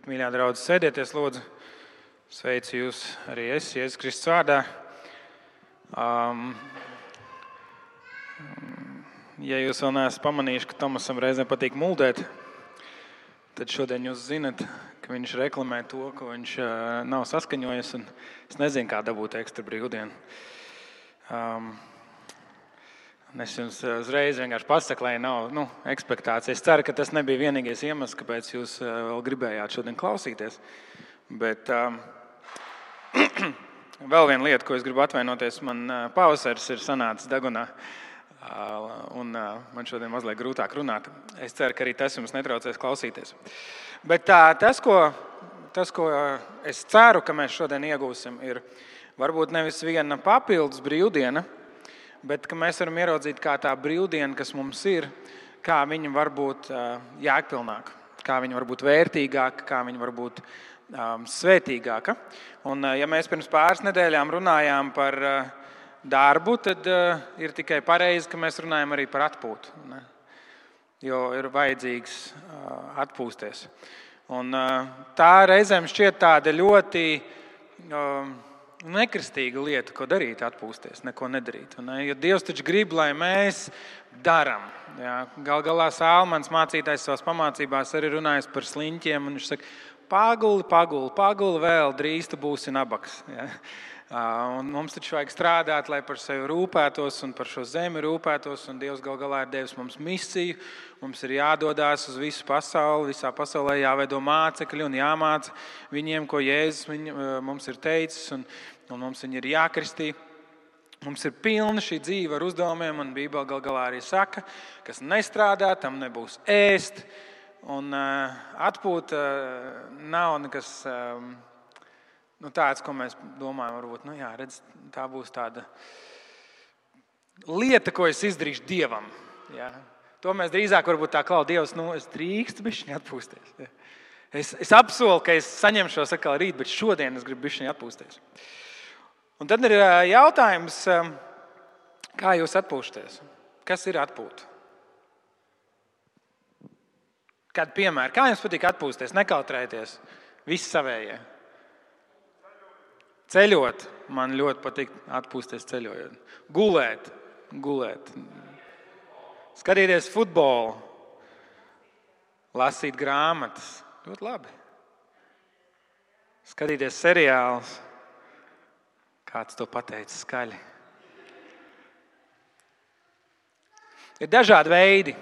Labrīt, mīļā draudzene, sēdieties, lūdzu. Sveicu jūs arī es, Jēzus Kristus vārdā. Um, ja jūs vēl neesat pamanījuši, ka Tomasam reizēm patīk muldēt, tad šodien jūs zinat, ka viņš reklamē to, ko viņš uh, nav saskaņojis. Es nezinu, kā dabūt ekstra brīvdienu. Um, Es jums uzreiz vienkārši pasaku, lai nav nu, expectācijas. Es ceru, ka tas nebija vienīgais iemesls, kāpēc jūs vēl gribējāt šodien klausīties. Bet um, vēl viena lieta, ko es gribu atvainoties, man uh, pavasaris ir sanācis Dagunā. Uh, un man šodien mazliet grūtāk runāt. Es ceru, ka arī tas jums netraucēs klausīties. Bet tā, tas, ko, tas, ko es ceru, ka mēs šodien iegūsim, ir varbūt nevis viena papildus brīvdiena bet mēs varam ieraudzīt, kā tā brīvdiena, kas mums ir, kā viņa var būt jēgpilnāka, kā viņa var būt vērtīgāka, kā viņa var būt um, svētīgāka. Un, ja mēs pirms pāris nedēļām runājām par darbu, tad uh, ir tikai pareizi, ka mēs runājam arī par atpūtu. Ne? Jo ir vajadzīgs uh, atpūsties. Un, uh, tā reizēm šķiet tāda ļoti. Uh, nekristīga lieta, ko darīt, atpūsties, neko nedarīt. Ne? Jo Dievs taču grib, lai mēs darām. Galu galā Sālmans mācītājs savās pamācībās arī runājas par sliņķiem. Viņš saka, paguli, paguli, paguli vēl, drīz tu būsi nabaks. Ja? Un mums taču vajag strādāt, lai par sevi rūpētos un par šo zemi rūpētos. Dievs gal galā ir devis mums misiju. Mums ir jādodas uz visu pasauli, visā pasaulē jāveido mācekļi un jāmāca viņiem, ko Jēzus viņ, mums ir teicis, un, un mums viņi ir jākristī. Mums ir pilna šī dzīve ar uzdevumiem, un Bībelē gal galā arī saka, kas nestrādā, tam nebūs ēst. Un uh, atpūta uh, nav nekas. Uh, nu, tāds, ko mēs domājam, varbūt nu, jā, redz, tā būs tāda lieta, ko es izdarīšu dievam. Jā. To mēs drīzāk varbūt tā klaužam, Dievs, nu, es drīkstu bišķiņu atpūsties. Jā. Es, es apsolu, ka es saņemšu šo atkal rīt, bet šodien es gribu bišķiņu atpūsties. Un tad ir jautājums, kā jūs atpūšaties? Kas ir atpūta? Kādu piemēru? Kā jums patīk atpūsties, nekautrēties, visi savējie? Ceļot, man ļoti patīk atpūsties ceļojot. Gulēt, gulēt. Skatīties futbolu, lasīt grāmatas. Ļoti labi. Skatīties seriālus. Kāds to pateica skaļi. Ir dažādi veidi.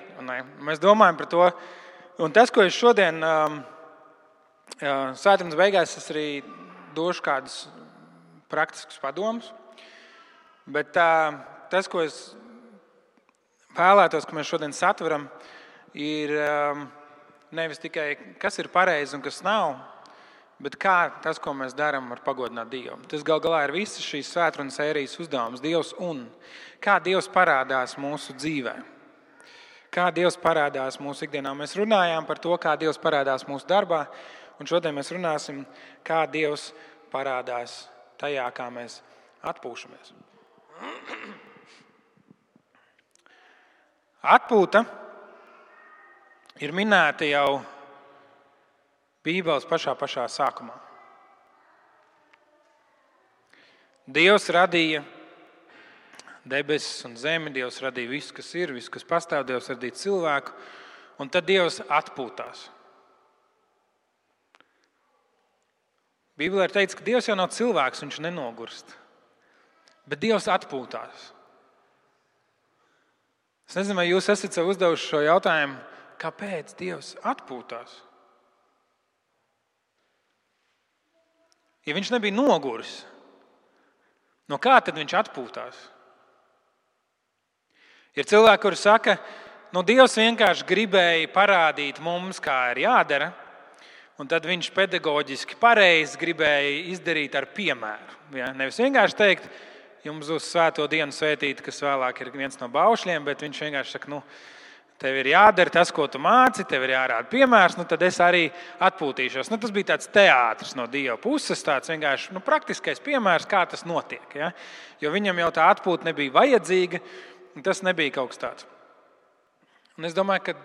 Mēs domājam par to. Un tas, ko es šodien, um, svētdienas beigās, es arī došu kādus praktiskus padomus. Bet tā, tas, ko es vēlētos, ka mēs šodien satveram, ir nevis tikai kas ir pareizi un kas nav, bet kā tas, ko mēs darām, var pagodināt Dievu. Tas gal galā ir visas šīs svētdienas sērijas uzdevums, Dievs un kā Dievs parādās mūsu dzīvē. Kā Dievs parādās mūsu ikdienā. Mēs runājām par to, kā Dievs parādās mūsu darbā, un šodien mēs runāsim, kā Dievs parādās tajā, kā mēs atpūšamies. Atpūta ir minēta jau Bībeles pašā, pašā sākumā. Dievs radīja debesis un zemi, Dievs radīja visu, kas ir, visu, kas pastāv, Dievs radīja cilvēku, un tad Dievs atpūtās. Bībelē ir teikts, ka Dievs jau nav cilvēks, viņš nenogurst. Bet Dievs atpūtās. Es nezinu, vai jūs esat sev uzdevuši šo jautājumu, kāpēc Dievs atpūtās? Ja viņš nebija noguris, no kā tad viņš atpūtās? Ir cilvēki, kuri saka, ka nu, Dievs vienkārši gribēja parādīt mums, kā ir jādara, Un tad viņš pedagoģiski pareizi gribēja izdarīt ar piemēru. Ja? Nevis vienkārši teikt, jums uz svēto dienu svētīt, kas vēlāk ir viens no baušļiem, bet viņš vienkārši saka, nu, tev ir jādara tas, ko tu māci, tev ir jārāda piemērs, nu, tad es arī atpūtīšos. Nu, tas bija tāds teātris no Dieva puses, tāds vienkārši nu, praktiskais piemērs, kā tas notiek. Ja? Jo viņam jau tā atpūta nebija vajadzīga, tas nebija kaut kas tāds. Un es domāju, ka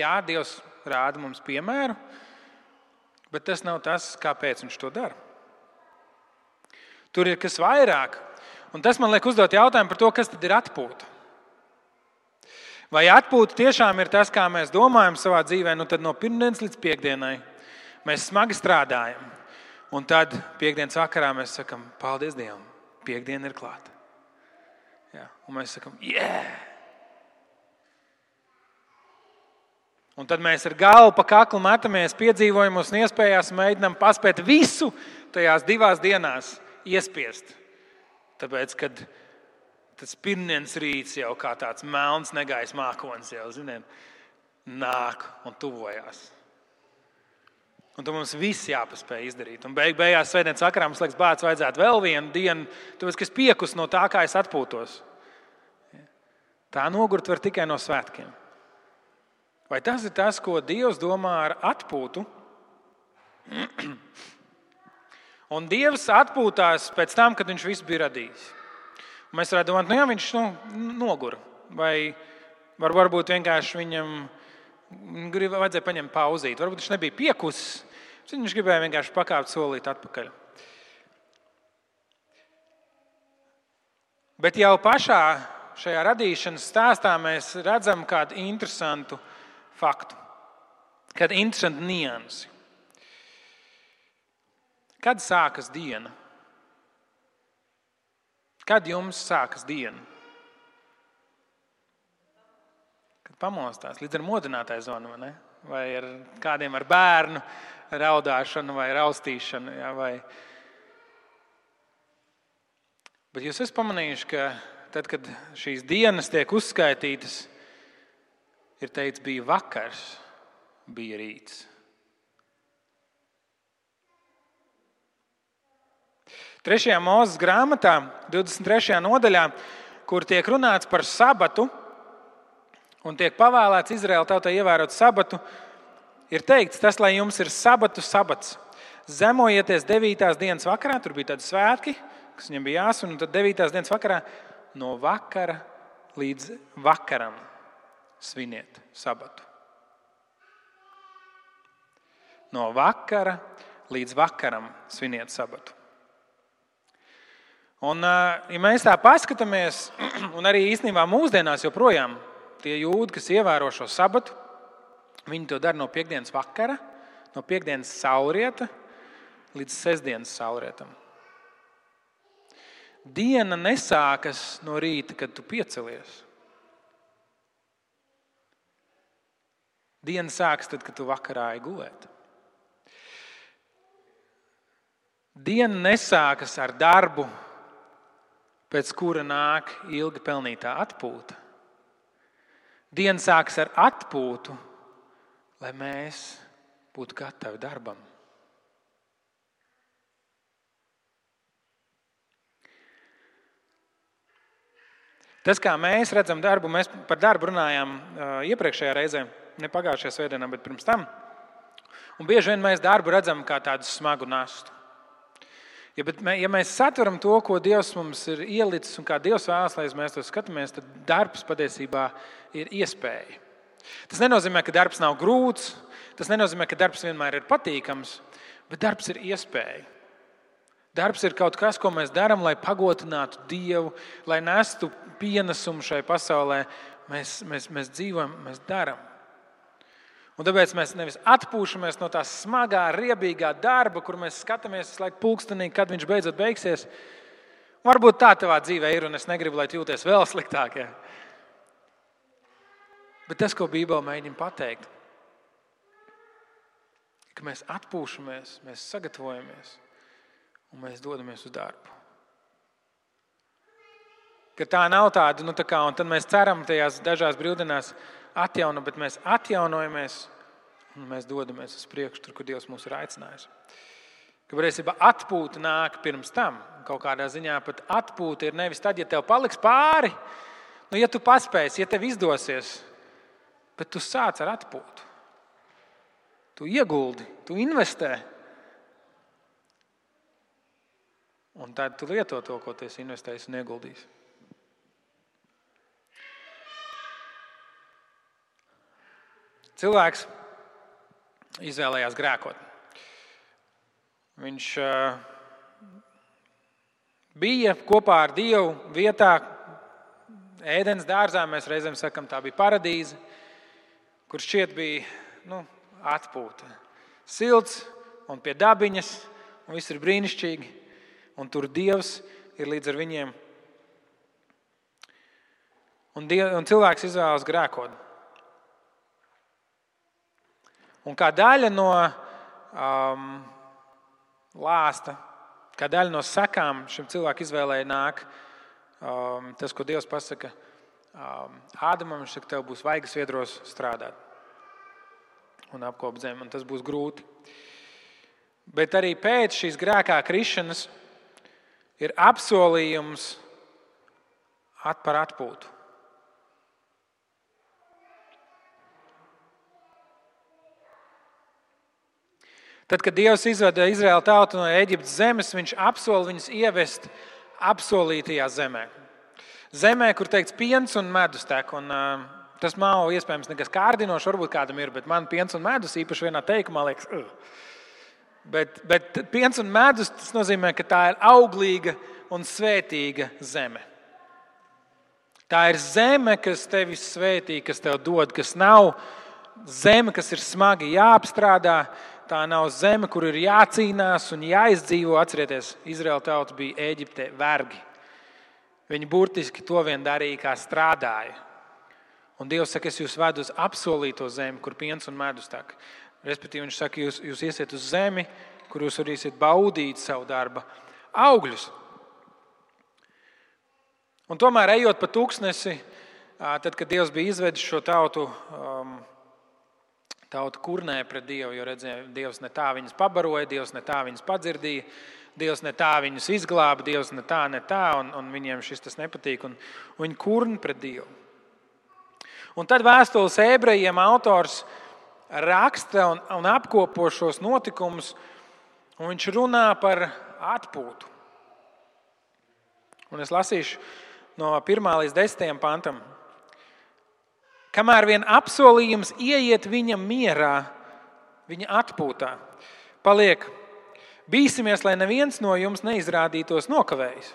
jā, Dievs rāda mums piemēru. Bet tas nav tas, kāpēc viņš to dara. Tur ir kas vairāk. Un tas man liek uzdot jautājumu par to, kas tad ir atpūta. Vai atpūta tiešām ir tas, kā mēs domājam savā dzīvē, nu tad no pirmdienas līdz piekdienai mēs smagi strādājam. Un tad piekdienas vakarā mēs sakām, paldies Dievam, piekdiena ir klāta. Ja, un mēs sakām, yeah! Un tad mēs ar galvu pa kaklu metamies piedzīvojumus un iespējās mēģinām paspēt visu tajās divās dienās iespiest. Tāpēc, kad tas pirmdienas rīts jau kā tāds melns, negaiss mākonis jau ziniem, nāk un tuvojās. Un to mums viss jāpaspēj izdarīt. Un beig, beigās, svētdienas sakarā mums liekas, bērns, vajadzētu vēl vienu dienu, tāpēc, ka es piekus no tā, kā es atpūtos. Tā nogurt var tikai no svētkiem. Vai tas ir tas, ko Dievs domā ar atpūtu? Un Dievs atpūtās pēc tam, kad viņš visu bija radījis. Un mēs varētu domāt, nu, jā, viņš nu, nogura. Vai var, varbūt vienkārši viņam grib, vajadzēja paņemt pauzīt. Varbūt viņš nebija piekusis, viņš gribēja vienkārši pakāpt solīt atpakaļ. Bet jau pašā šajā radīšanas stāstā mēs redzam kādu interesantu faktu, kādu interesantu niansi. Kad sākas diena? Kad jums sākas diena? Kad pamostās līdz ar modinātāju zonu, vai, vai ar kādiem ar bērnu raudāšanu vai raustīšanu. Ja, vai... Bet jūs esat pamanījuši, ka tad, kad šīs dienas tiek uzskaitītas, ir teicis, bija vakars, bija rīts. Trešajā mūzes grāmatā, 23. nodaļā, kur tiek runāts par sabatu un tiek pavēlēts Izraēla tautai ievērot sabatu, ir teikts, tas, lai jums ir sabatu sabats. Zemojieties 9. dienas vakarā, tur bija tādi svētki, kas viņam bija jāsaka, un tad 9. dienas vakarā no vakara līdz vakaram sviniet sabatu. No vakara līdz vakaram sviniet sabatu. Un, ja mēs tā paskatāmies, un arī īstenībā mūsdienās joprojām tie jūdi, kas ievēro šo sabatu, viņi to dara no piekdienas vakara, no piekdienas saulrieta līdz sestdienas saulrietam. Diena nesākas no rīta, kad tu piecelies. Diena sākas tad, kad tu vakarā ej gulēt. Diena nesākas ar darbu, pēc kura nāk ilgi pelnītā atpūta. Diena sākas ar atpūtu, lai mēs būtu gatavi darbam. Tas, kā mēs redzam darbu, mēs par darbu runājām iepriekšējā reizē ne pagājušajā svētdienā, bet pirms tam. Un bieži vien mēs darbu redzam kā tādu smagu nastu. Ja, mē, ja mēs satveram to, ko Dievs mums ir ielicis un kā Dievs vēlas, lai mēs to skatāmies, tad darbs patiesībā ir iespēja. Tas nenozīmē, ka darbs nav grūts, tas nenozīmē, ka darbs vienmēr ir patīkams, bet darbs ir iespēja. Darbs ir kaut kas, ko mēs darām, lai pagotinātu Dievu, lai nestu pienesumu šai pasaulē. Mēs, mēs, mēs dzīvojam, mēs darām. Un tāpēc mēs nevis atpūšamies no tā smagā, riebīgā darba, kur mēs skatāmies uz laiku pulkstenī, kad viņš beidzot beigsies. Varbūt tā tavā dzīvē ir, un es negribu, lai jūties vēl sliktāk. Ja? Bet tas, ko Bībele mēģina pateikt, ir, ka mēs atpūšamies, mēs sagatavojamies un mēs dodamies uz darbu. Ka tā nav tāda, nu, tā kā, un tad mēs ceram tajās dažās brīvdienās, atjauno, bet mēs atjaunojamies un mēs dodamies uz priekšu, tur, kur Dievs mūs ir aicinājis. Ka patiesībā atpūta nāk pirms tam. Kaut kādā ziņā pat atpūta ir nevis tad, ja tev paliks pāri, nu, ja tu paspēsi, ja tev izdosies, bet tu sāc ar atpūtu. Tu ieguldi, tu investē. Un tad tu lieto to, ko tu esi investējis un ieguldījis. Cilvēks izvēlējās grēkot. Viņš bija kopā ar Dievu vietā, ēdienas dārzā. Mēs reizēm sakām, tā bija paradīze, kur šķiet bija nu, atpūta. Silts un pie dabiņas, un viss ir brīnišķīgi. Un tur Dievs ir līdz ar viņiem. Un, diev, un cilvēks izvēlas grēkot. Un kā daļa no um, lāsta, kā daļa no sekām šim cilvēkam izvēlēja nāk um, tas, ko Dievs pasaka um, Ādamam, viņš saka, tev būs vaigas viedros strādāt un apkopot zemi, un tas būs grūti. Bet arī pēc šīs grēkā krišanas ir apsolījums at par atpūtu. Tad, kad Dievs izveda Izraēlu tautu no Eģiptes zemes, viņš apsolīja viņus ievest apsolītajā zemē. Zemē, kur teikts piens un medus tek. Un, uh, tas nav iespējams nekas kārdinošs, varbūt kādam ir, bet man piens un medus īpaši vienā teikumā liekas. Uh. Bet, bet piens un medus tas nozīmē, ka tā ir auglīga un svētīga zeme. Tā ir zeme, kas tevi svētī, kas tev dod, kas nav zeme, kas ir smagi jāapstrādā, tā nav zeme, kur ir jācīnās un jāizdzīvo. Atcerieties, Izraēla tauta bija Eģipte vergi. Viņi burtiski to vien darīja, kā strādāja. Un Dievs saka, es jūs vedu uz apsolīto zemi, kur piens un medus tek. Respektīvi, Viņš saka, jūs, jūs iesiet uz zemi, kur jūs varēsiet baudīt savu darbu augļus. Un tomēr, ejot pa tūkstnesi, tad, kad Dievs bija izvedis šo tautu um, Tauta kurnēja pret Dievu, jo redzēja, Dievs ne tā viņus pabaroja, Dievs ne tā viņus padzirdīja, Dievs ne tā viņus izglāba, Dievs ne tā, ne tā, un, un viņiem šis tas nepatīk. Un, un viņi kurna pret Dievu. Un tad vēstules ebrejiem autors raksta un, un apkopo šos notikumus, un viņš runā par atpūtu. Un es lasīšu no 1 līdz 10 pantam. Kamēr vien apsolījums ieiet viņa mierā, viņa atpūtā, paliek. Bīsimies, lai neviens no jums neizrādītos nokavējis.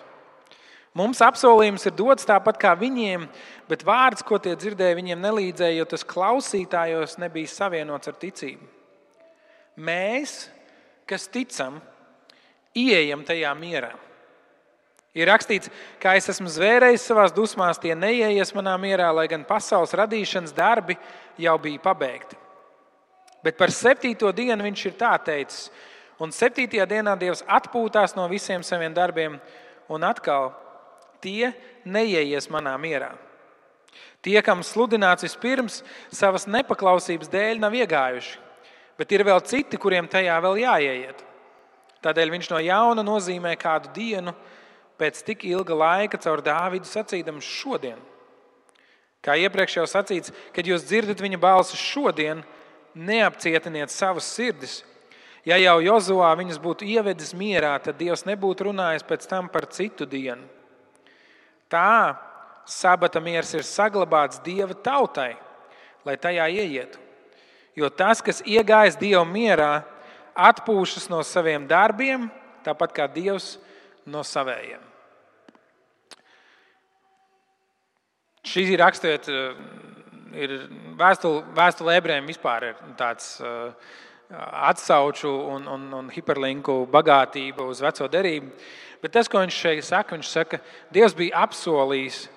Mums apsolījums ir dots tāpat kā viņiem, bet vārds, ko tie dzirdēja, viņiem nelīdzēja, jo tas klausītājos nebija savienots ar ticību. Mēs, kas ticam, ieejam tajā mierā. Ir rakstīts, ka es esmu zvērējis savā dusmās, tie neieies manā mierā, lai gan pasaules radīšanas darbi jau bija pabeigti. Bet par septīto dienu viņš ir tā teicis, un septītajā dienā Dievs atpūtās no visiem saviem darbiem, un atkal tie neieies manā mierā. Tie, kam sludināts vispirms, savas nepaklausības dēļ nav iegājuši, bet ir vēl citi, kuriem tajā vēl jāieiet. Tādēļ viņš no jauna nozīmē kādu dienu, pēc tik ilga laika caur Dāvidu sacīdams šodien. Kā iepriekš jau sacīts, kad jūs dzirdat viņa balsi šodien, neapcietiniet savas sirdis. Ja jau Jozovā viņas būtu ievedis mierā, tad Dievs nebūtu runājis pēc tam par citu dienu. Tā sabata miers ir saglabāts Dieva tautai, lai tajā ieietu. Jo tas, kas iegājis Dieva mierā, atpūšas no saviem darbiem, tāpat kā Dievs no savējiem. Šī ir raksturot, eh, ir vēstule, vēstule ebrejiem vispār ir tāds eh, atsauču un, un, un hiperlinku bagātība uz veco derību. Bet tas, ko viņš šeit saka, viņš saka, Dievs bija apsolījis.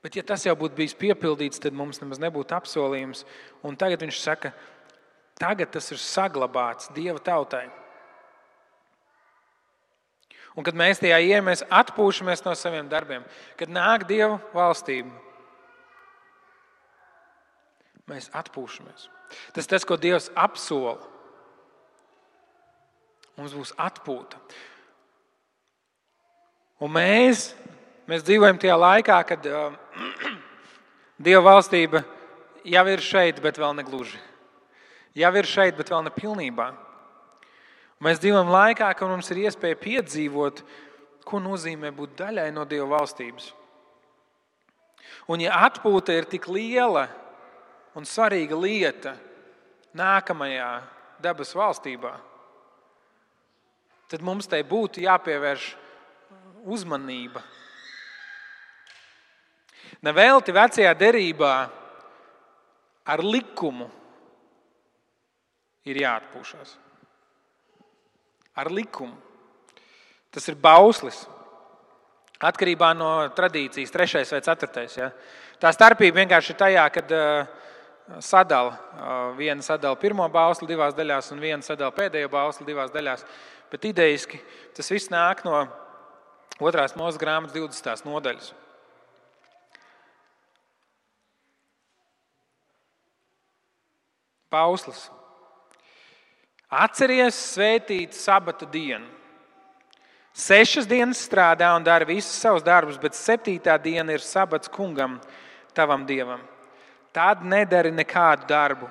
Bet, ja tas jau būtu bijis piepildīts, tad mums nemaz nebūtu apsolījums. Un tagad viņš saka, tagad tas ir saglabāts Dieva tautai. Un kad mēs tajā ejam, mēs atpūšamies no saviem darbiem. Kad nāk Dieva valstība, mēs atpūšamies. Tas ir tas, ko Dievs apsola. Mums būs atpūta. Un mēs, mēs dzīvojam tajā laikā, kad uh, Dieva valstība jau ir šeit, bet vēl ne gluži. Jau ir šeit, bet vēl ne pilnībā. Mēs dzīvojam laikā, kad mums ir iespēja piedzīvot, ko nozīmē būt daļai no Dieva valstības. Un, ja atpūta ir tik liela un svarīga lieta nākamajā dabas valstībā, tad mums tai būtu jāpievērš uzmanība. Nevelti vecajā derībā ar likumu ir jāatpūšas. Ar likumu. Tas ir bauslis. Atkarībā no tradīcijas, trešais vai ceturtais. Ja? Tā starpība vienkārši ir tajā, ka uh, sadala. Uh, viena sadala pirmo bausli divās daļās, un viena sadala pēdējo bausli divās daļās. Bet idejiski tas viss nāk no otrās mūža grāmatas 20. nodaļas. Pauslis. Atceries svētīt sabata dienu. Sešas dienas strādā un dara visus savus darbus, bet septītā diena ir sabats kungam, tavam dievam. Tad nedari nekādu darbu.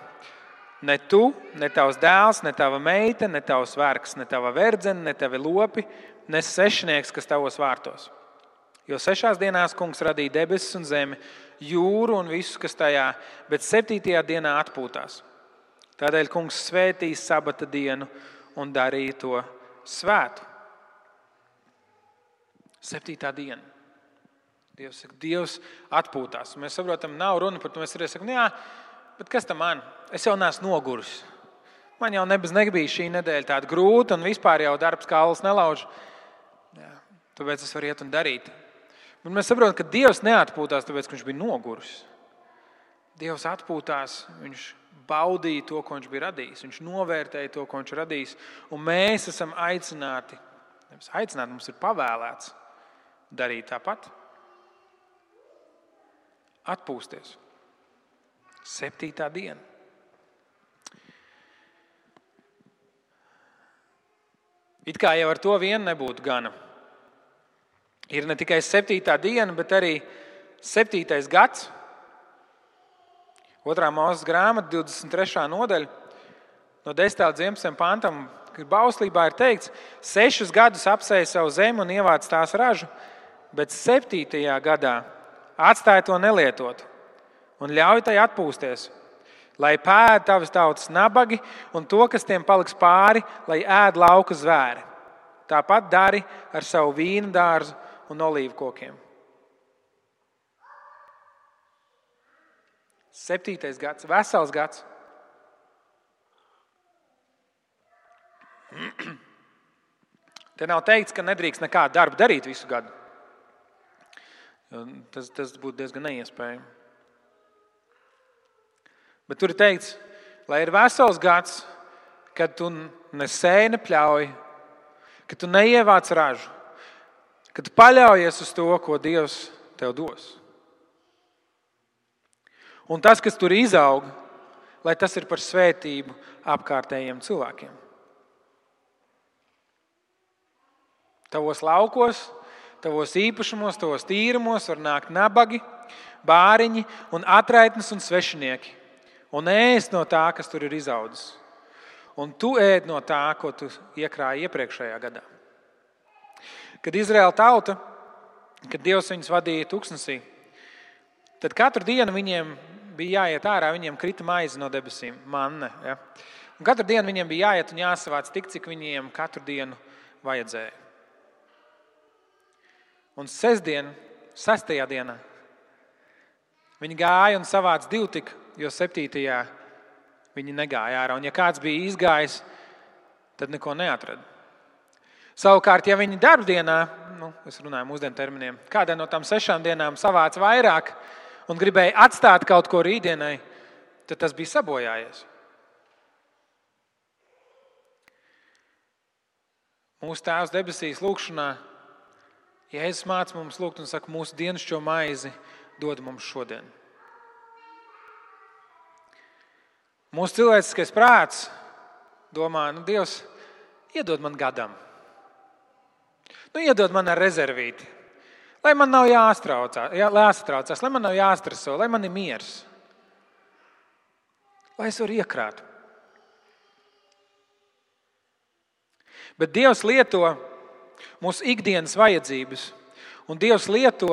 Ne tu, ne tavs dēls, ne tava meita, ne tavs vergs, ne tava verdzene, ne tavi lopi, ne svešinieks, kas tavos vārtos. Jo sešās dienās kungs radīja debesis un zemi, jūru un visu, kas tajā, bet septītajā dienā atpūtās. Tādēļ kungs svētīja sabata dienu un darīja to svētu. Septītā diena. Dievs saka, Dievs atpūtās. Mēs saprotam, nav runa par to. Mēs arī sakām, jā, bet kas tam man? Es jau neesmu noguris. Man jau nebija, nebija šī nedēļa tāda grūta, un vispār jau darbs kā alus nelauž. Jā, tāpēc es varu iet un darīt. Bet mēs saprotam, ka Dievs neatpūtās, tāpēc ka viņš bija noguris. Dievs atpūtās, viņš baudīja to, ko viņš bija radījis. Viņš novērtēja to, ko viņš ir radījis. Un mēs esam aicināti, nevis aicināti, mums ir pavēlēts darīt tāpat atpūsties. Septītā diena. It kā jau ar to vien nebūtu gana. Ir ne tikai septītā diena, bet arī septītais gads. Otrā mūža grāmata, 23. nodaļa, no 10. līdz 11. pantam, kad bauslībā ir teikts, sešus gadus apsēja savu zemi un ievāc tās ražu, bet septītajā gadā atstāj to nelietotu un ļauj tai atpūsties. Lai pēd tavas tautas nabagi un to, kas tiem paliks pāri, lai ēd lauka zvēri. Tāpat dari ar savu vīnu dārzu un olīvu kokiem. Septītais gads, vesels gads. Te nav teikts, ka nedrīkst nekādu darbu darīt visu gadu. Tas, tas būtu diezgan neiespējami. Bet tur ir teikts, lai ir vesels gads, kad tu nesēji, nepļauj, ka tu neievāc ražu, ka tu paļaujies uz to, ko Dievs tev dos. Un tas, kas tur izaug, lai tas ir par svētību apkārtējiem cilvēkiem. Tavos laukos Tavos īpašumos, tavos tīrumos var nākt nabagi, bāriņi, un atraitnes un svešinieki. Un ēst no tā, kas tur ir izaudzis. Un tu ēd no tā, ko tu iekrāji iepriekšējā gadā. Kad Izraēla tauta, kad Dievs viņus vadīja tuksnesī, tad katru dienu viņiem bija jāiet ārā, viņiem krita maize no debesīm, manne. Ja? Un katru dienu viņiem bija jāiet un jāsavāc tik, cik viņiem katru dienu vajadzēja. Un sestdien, sestajā dienā, viņi gāja un savāca divu tik, jo septītajā viņi negāja ārā. Un, ja kāds bija izgājis, tad neko neatrada. Savukārt, ja viņi darbdienā, nu, es runāju mūsdienu terminiem, kādā no tām sešām dienām savāca vairāk un gribēja atstāt kaut ko rītdienai, tad tas bija sabojājies. Mūsu Tēvs debesīs lūgšanā Jēzus māca mums lūgt un saka, mūsu dienascho maizi dod mums šodien. Mūsu cilvēciskais prāts domā, nu, Dievs, iedod man gadam. Nu, iedod man ar rezervīti. Lai man nav jāstraucās, jā, jāstraucās, lai man nav jāstreso, lai man ir miers. Lai es varu iekrāt. Bet Dievs lieto mūsu ikdienas vajadzības. Un Dievs lieto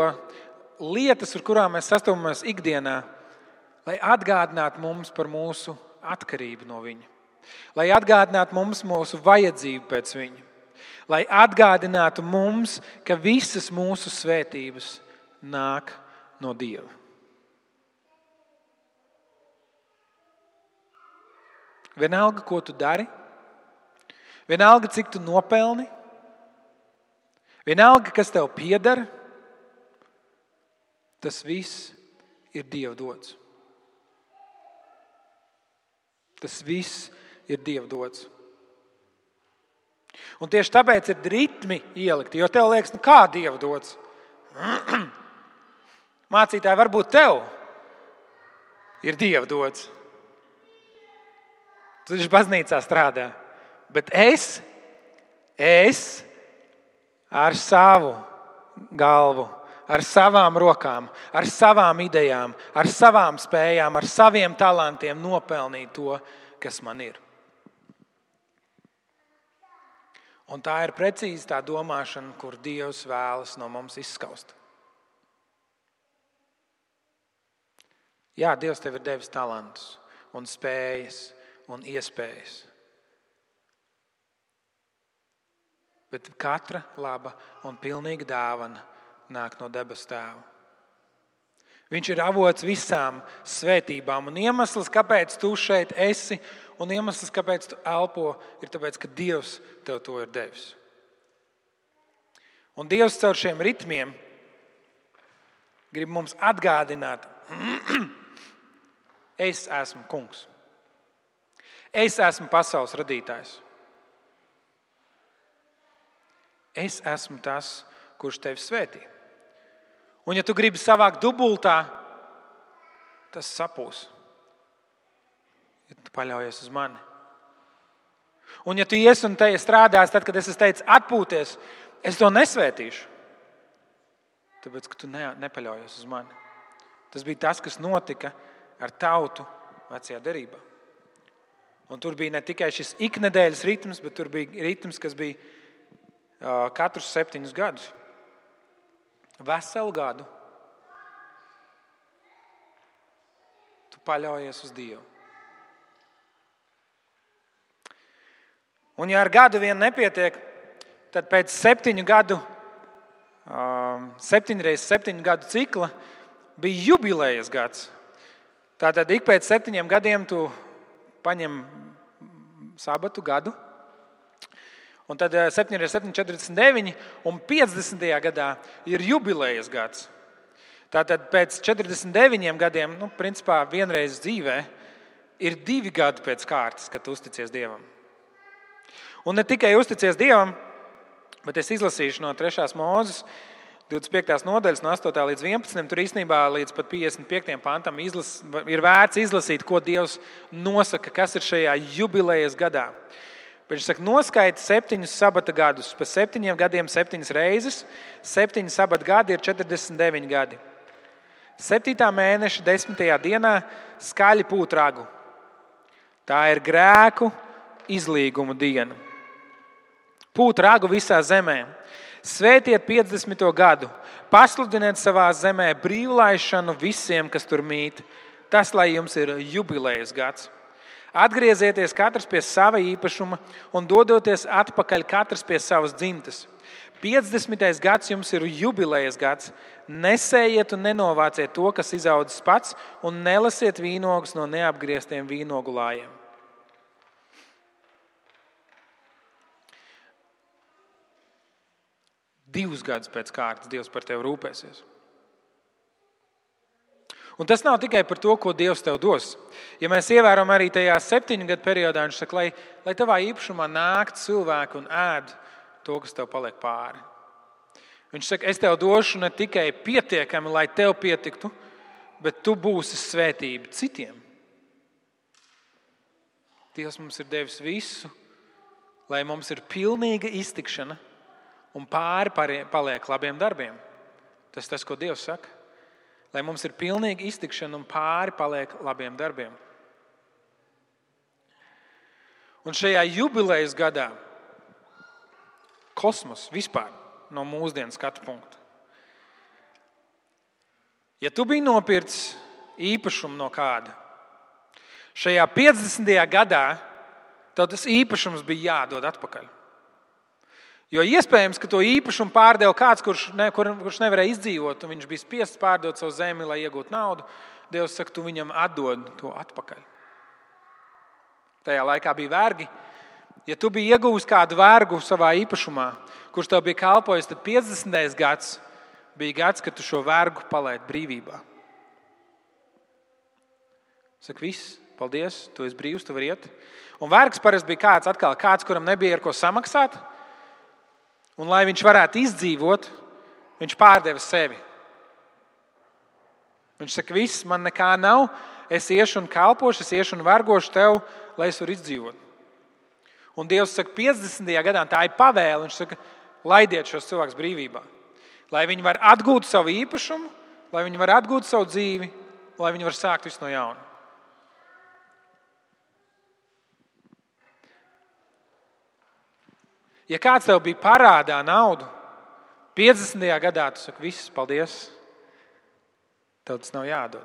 lietas, ar kurām mēs sastopamies ikdienā, lai atgādinātu mums par mūsu atkarību no Viņa, lai atgādinātu mums mūsu vajadzību pēc Viņa, lai atgādinātu mums, ka visas mūsu svētības nāk no Dieva. Vienalga, ko tu dari, vienalga, cik tu nopelni, vienalga, kas tev pieder, tas viss ir Dieva dots. Tas viss ir Dieva dots. Un tieši tāpēc ir ritmi ielikti, jo tev liekas, nu kā Dieva dots. Mācītāji, varbūt tev ir Dieva dots. Tu taču baznīcā strādā. Bet es, es ar savu galvu, ar savām rokām, ar savām idejām, ar savām spējām, ar saviem talantiem nopelnīt to, kas man ir. Un tā ir precīzi tā domāšana, kur Dievs vēlas no mums izskaust. Jā, Dievs tev ir devis talantus un spējas un iespējas. Bet katra laba un pilnīga dāvana nāk no debesu tēva. Viņš ir avots visām svētībām, un iemesls, kāpēc tu šeit esi, un iemesls, kāpēc tu elpo, ir tas, ka Dievs tev to ir devis. Un Dievs caur šiem ritmiem grib mums atgādināt, es esmu kungs. Es esmu pasaules radītājs. Es esmu tas, kurš tevi svētī. Un, ja tu gribi savākt dubultā, tas sapūs. Ja tu paļaujies uz mani. Un, ja tu ies un te strādās, tad, kad es teicu, atpūties, es to nesvētīšu. Tāpēc, ka tu ne, nepaļaujies uz mani. Tas bija tas, kas notika ar tautu vecajā derībā. Un tur bija ne tikai šis iknedēļas ritms, bet tur bija ritms, kas bija uh, katrus septiņus gadus. Veselu gadu. Tu paļaujies uz Dievu. Un, ja ar gadu vien nepietiek, tad pēc septiņu gadu, septiņu reizes septiņu gadu cikla bija jubilejas gads. Tātad ik pēc septiņiem gadiem tu paņem sabatu gadu. Un tad 7 ir 7, 49, un 50. gadā ir jubilejas gads. Tātad pēc 49 gadiem, nu, principā vienreiz dzīvē, ir divi gadi pēc kārtas, kad uzticies Dievam. Un ne tikai uzticies Dievam, bet es izlasīšu no 3. mūzes 25. nodaļas, no 8. līdz 11. Tur īstenībā līdz pat 55. pantam izlas, ir vērts izlasīt, ko Dievs nosaka, kas ir šajā jubilejas gadā. Viņš saka, noskaidro septiņus sabata gadus. Pēc septiņiem gadiem septiņas reizes. Septiņi sabata gadi ir 49 gadi. Septītā mēneša desmitajā dienā skaļi pūt ragu. Tā ir grēku izlīguma diena. Pūt ragu visā zemē. Svētiet 50. gadu, pasludiniet savā zemē brīvlaišanu visiem, kas tur mīt. Tas, lai jums ir jubilejas gads. Atgriezieties katrs pie sava īpašuma un dodoties atpakaļ katrs pie savas dzimtes. 50. gads jums ir jubilejas gads. Nesējiet un nenovāciet to, kas izaudzis pats, un nelasiet vīnogus no neapgrieztiem vīnogulājiem. Divus gadus pēc kārtas Dievs par tevi rūpēsies. Un tas nav tikai par to, ko Dievs tev dos. Ja mēs ievērojam arī tajā septiņu gadu periodā, viņš saka, lai, lai tavā īpašumā nāktu cilvēki un ēd to, kas tev paliek pāri. Viņš saka, es tev došu ne tikai pietiekami, lai tev pietiktu, bet tu būsi svētība citiem. Dievs mums ir devis visu, lai mums ir pilnīga iztikšana un pāri paliek labiem darbiem. Tas tas, ko Dievs saka. Lai mums ir pilnīga iztikšana un pāri paliek labiem darbiem. Un šajā jubilejas gadā kosmos vispār no mūsdienu skatu punkta. Ja tu biji nopircis īpašumu no kāda, šajā 50. gadā tev tas īpašums bija jādod atpakaļ. Jo iespējams, ka to īpašumu pārdeva kāds, kurš, ne, kur, kurš nevarēja izdzīvot, un viņš bija spiests pārdot savu zemi, lai iegūtu naudu. Dievs saka, tu viņam atdod to atpakaļ. Tajā laikā bija vergi. Ja tu biji iegūmis kādu vergu savā īpašumā, kurš tev bija kalpojis, tad 50. gads bija gads, kad tu šo vergu palaidi brīvībā. Saka, viss, paldies, tu esi brīvs, tu vari iet. Un vergs parasti bija kāds, atkal, kāds, kuram nebija ar ko samaksāt. Un, lai viņš varētu izdzīvot, viņš pārdeva sevi. Viņš saka, viss, man nekā nav, es iešu un kalpošu, es iešu un vergošu tev, lai es varētu izdzīvot. Un Dievs saka, 50. gadā tā ir pavēle. Viņš saka, laidiet šos cilvēkus brīvībā. Lai viņi var atgūt savu īpašumu, lai viņi var atgūt savu dzīvi, lai viņi var sākt visu no jauna. Ja kāds tev bija parādā naudu, 50. gadā tu saki, viss, paldies, tev tas nav jādod.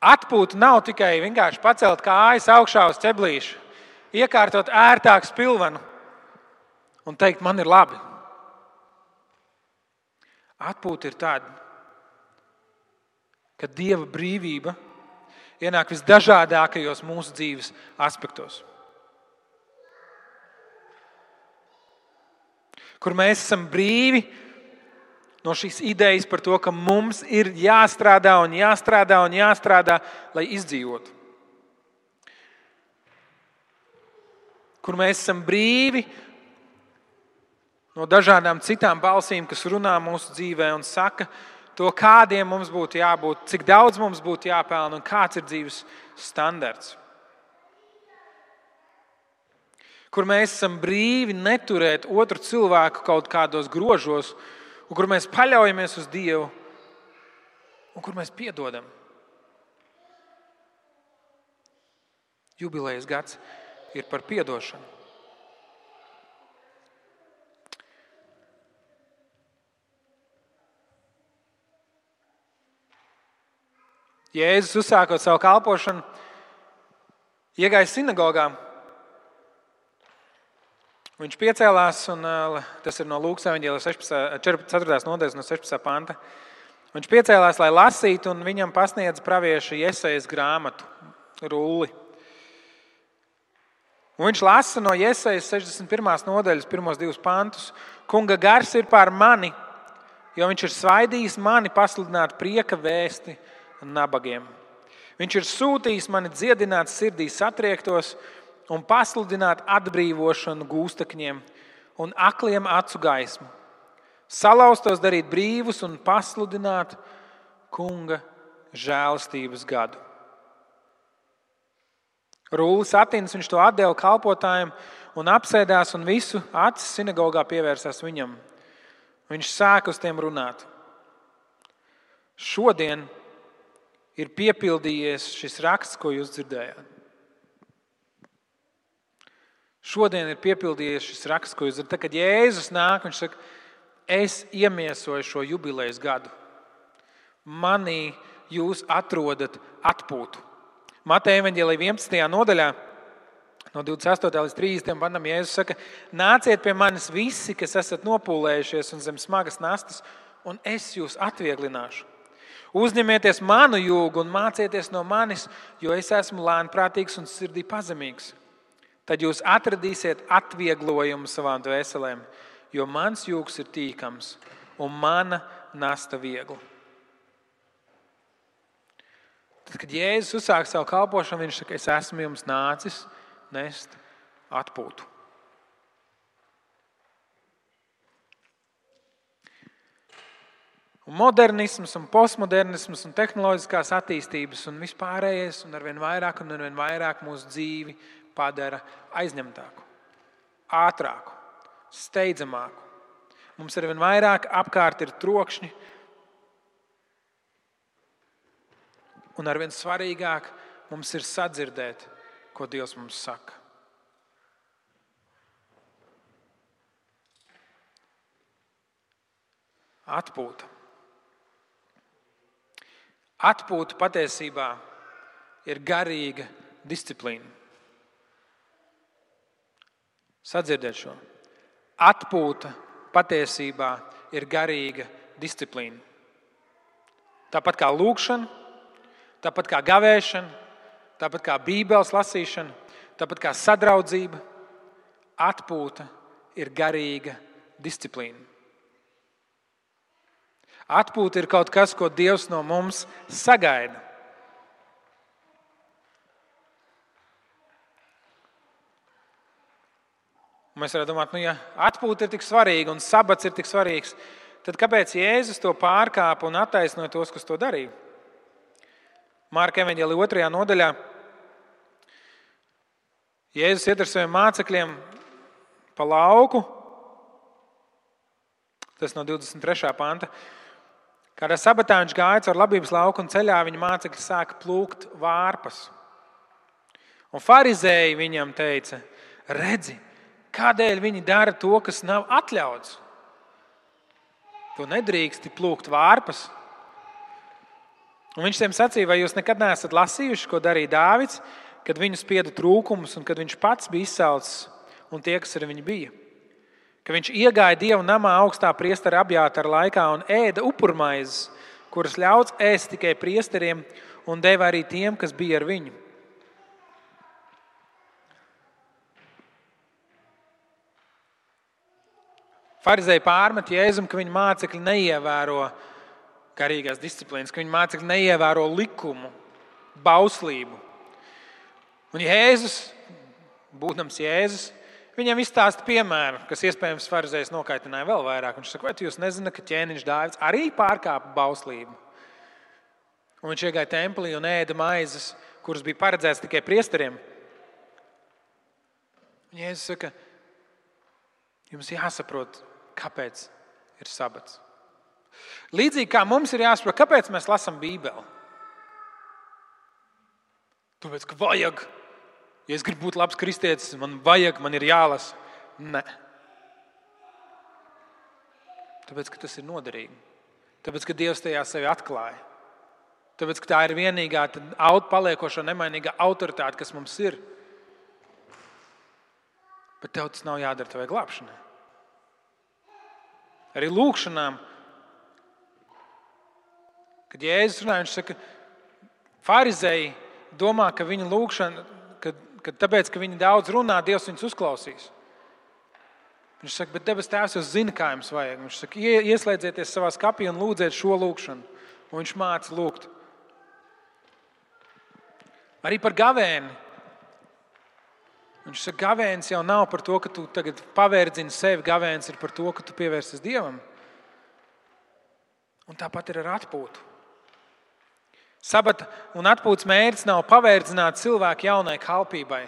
Atpūta nav tikai vienkārši pacelt kājas augšā uz ķeblīša, iekārtot ērtāku spilvenu un teikt, man ir labi. Atpūta ir tāda, ka dieva brīvība ienāk visdažādākajos mūsu dzīves aspektos. Kur mēs esam brīvi no šīs idejas par to, ka mums ir jāstrādā un jāstrādā un jāstrādā, lai izdzīvotu. Kur mēs esam brīvi no dažādām citām balsīm, kas runā mūsu dzīvē un saka to, kādiem mums būtu jābūt, cik daudz mums būtu jāpelnā un kāds ir dzīves standarts. Kur mēs esam brīvi neturēt otru cilvēku kaut kādos grožos, un kur mēs paļaujamies uz Dievu, un kur mēs piedodam. Jubilejas gads ir par piedošanu. Jēzus uzsākot savu kalpošanu, iegāja sinagogā Viņš piecēlās, un tas ir no Lūkas evanģēlijas 4. nodaļas, no 16. panta. Viņš piecēlās, lai lasītu, un viņam pasniedz pravieša iesaistas grāmatu, rulli. Un viņš lasa no iesaistas 61. nodaļas, pirmos divus pantus. Kunga gars ir pār mani, jo viņš ir svaidījis mani pasludināt prieka vēsti nabagiem. Viņš ir sūtījis mani dziedināt sirdī satriektos, un pasludināt atbrīvošanu gūstekņiem un akliem acu gaismu, salauztos darīt brīvus un pasludināt kunga žēlastības gadu. Rūlis Atīns viņš to atdeva kalpotājiem un apsēdās, un visu acis sinagogā pievērsās viņam. Viņš sāka uz tiem runāt. Šodien ir piepildījies šis raksts, ko jūs dzirdējāt. Šodien ir piepildījies šis raksts, ko jūs zināt. Tad, kad Jēzus nāk, viņš saka, es iemiesoju šo jubilejas gadu. Manī jūs atrodat atpūtu. Mateja Evanģēlī 11. nodaļā, no 28. līdz 30. pantam, Jēzus saka, nāciet pie manis visi, kas esat nopūlējušies un zem smagas nastas, un es jūs atvieglināšu. Uzņemieties manu jūgu un mācieties no manis, jo es esmu lēnprātīgs un sirdī pazemīgs tad jūs atradīsiet atvieglojumu savām dvēselēm, jo mans jūgs ir tīkams un mana nasta viegla. Tad, kad Jēzus uzsāk savu kalpošanu, viņš saka, es esmu jums nācis nest atpūtu. Un modernisms, un postmodernisms, un tehnoloģiskās attīstības, un vispārējais, un arvien vairāk un arvien vairāk mūsu dzīvi padara aizņemtāku, ātrāku, steidzamāku. Mums ar vien vairāk apkārt ir trokšņi, un ar vien svarīgāk mums ir sadzirdēt, ko Dievs mums saka. Atpūta. Atpūta patiesībā ir garīga disciplīna. Sadzirdēt šo. Atpūta patiesībā ir garīga disciplīna. Tāpat kā lūkšana, tāpat kā gavēšana, tāpat kā bībeles lasīšana, tāpat kā sadraudzība, atpūta ir garīga disciplīna. Atpūta ir kaut kas, ko Dievs no mums sagaida. Mēs varam domāt, nu, ja atpūta ir tik svarīga un sabats ir tik svarīgs, tad kāpēc Jēzus to pārkāpa un attaisnoja tos, kas to darīja? Mārka Evanģēlī otrajā nodaļā Jēzus iet ar saviem mācekļiem pa lauku. Tas no 23. panta. Kādā sabatā viņš gāja caur labības lauku un ceļā viņa mācekļi sāka plūkt vārpas. Un farizēji viņam teica, redzi, kādēļ viņi dara to, kas nav atļauts. Tu nedrīksti plūkt vārpas. Un viņš tiem sacīja, vai jūs nekad neesat lasījuši, ko darīja Dāvids, kad viņu spieda trūkums un kad viņš pats bija izsalcis un tie, kas ar viņu bija. Ka viņš iegāja Dieva namā augstā priestera apjāta laikā un ēda upurmaizes, kuras ļauts ēst tikai priesteriem, un deva arī tiem, kas bija ar viņu. Pharizēji pārmet Jēzum, ka viņa mācekļi neievēro garīgās disciplīnas, ka viņa mācekļi neievēro likumu, bauslību. Un Jēzus, būdams Jēzus, viņam izstāsta piemēru, kas iespējams Pharizējs nokaitināja vēl vairāk. Viņš saka, vai jūs nezināt, ka ķēniņš Dāvids arī pārkāpa bauslību? Un viņš iegāja templī un ēda maizes, kuras bija paredzētas tikai priesteriem. Un Jēzus saka, jums jāsaprot, kāpēc ir sabats. Līdzīgi kā mums ir jāsaprot, kāpēc mēs lasām Bībeli. Tāpēc, ka vajag, ja es gribu būt labs kristietis, man vajag, man ir jālasa. Nē. Tāpēc, ka tas ir noderīgi. Tāpēc, ka Dievs tajā sevi atklāja. Tāpēc, ka tā ir vienīgā paliekošā nemainīgā autoritāte, kas mums ir. Bet tev tas nav jādara tavai glābšanai. Arī lūkšanām, kad Jēzus runā, viņš saka, Pharizēji domā, ka viņa lūkšana, ka, ka tāpēc, ka viņi daudz runā, Dievs viņus uzklausīs. Viņš saka, bet debes Tēvs jau zina, kā jums vajag. Viņš saka, ieslēdzieties savā skapī un lūdziet šo lūgšanu. Un viņš māca lūgt. Arī par gavēni. Viņš saka, gavēnis jau nav par to, ka tu tagad pavērdzini sevi. Gavēnis ir par to, ka tu pievērsies Dievam. Un tāpat ir ar atpūtu. Sabata un atpūtas mērķis nav pavērdzināt cilvēku jaunai kalpībai.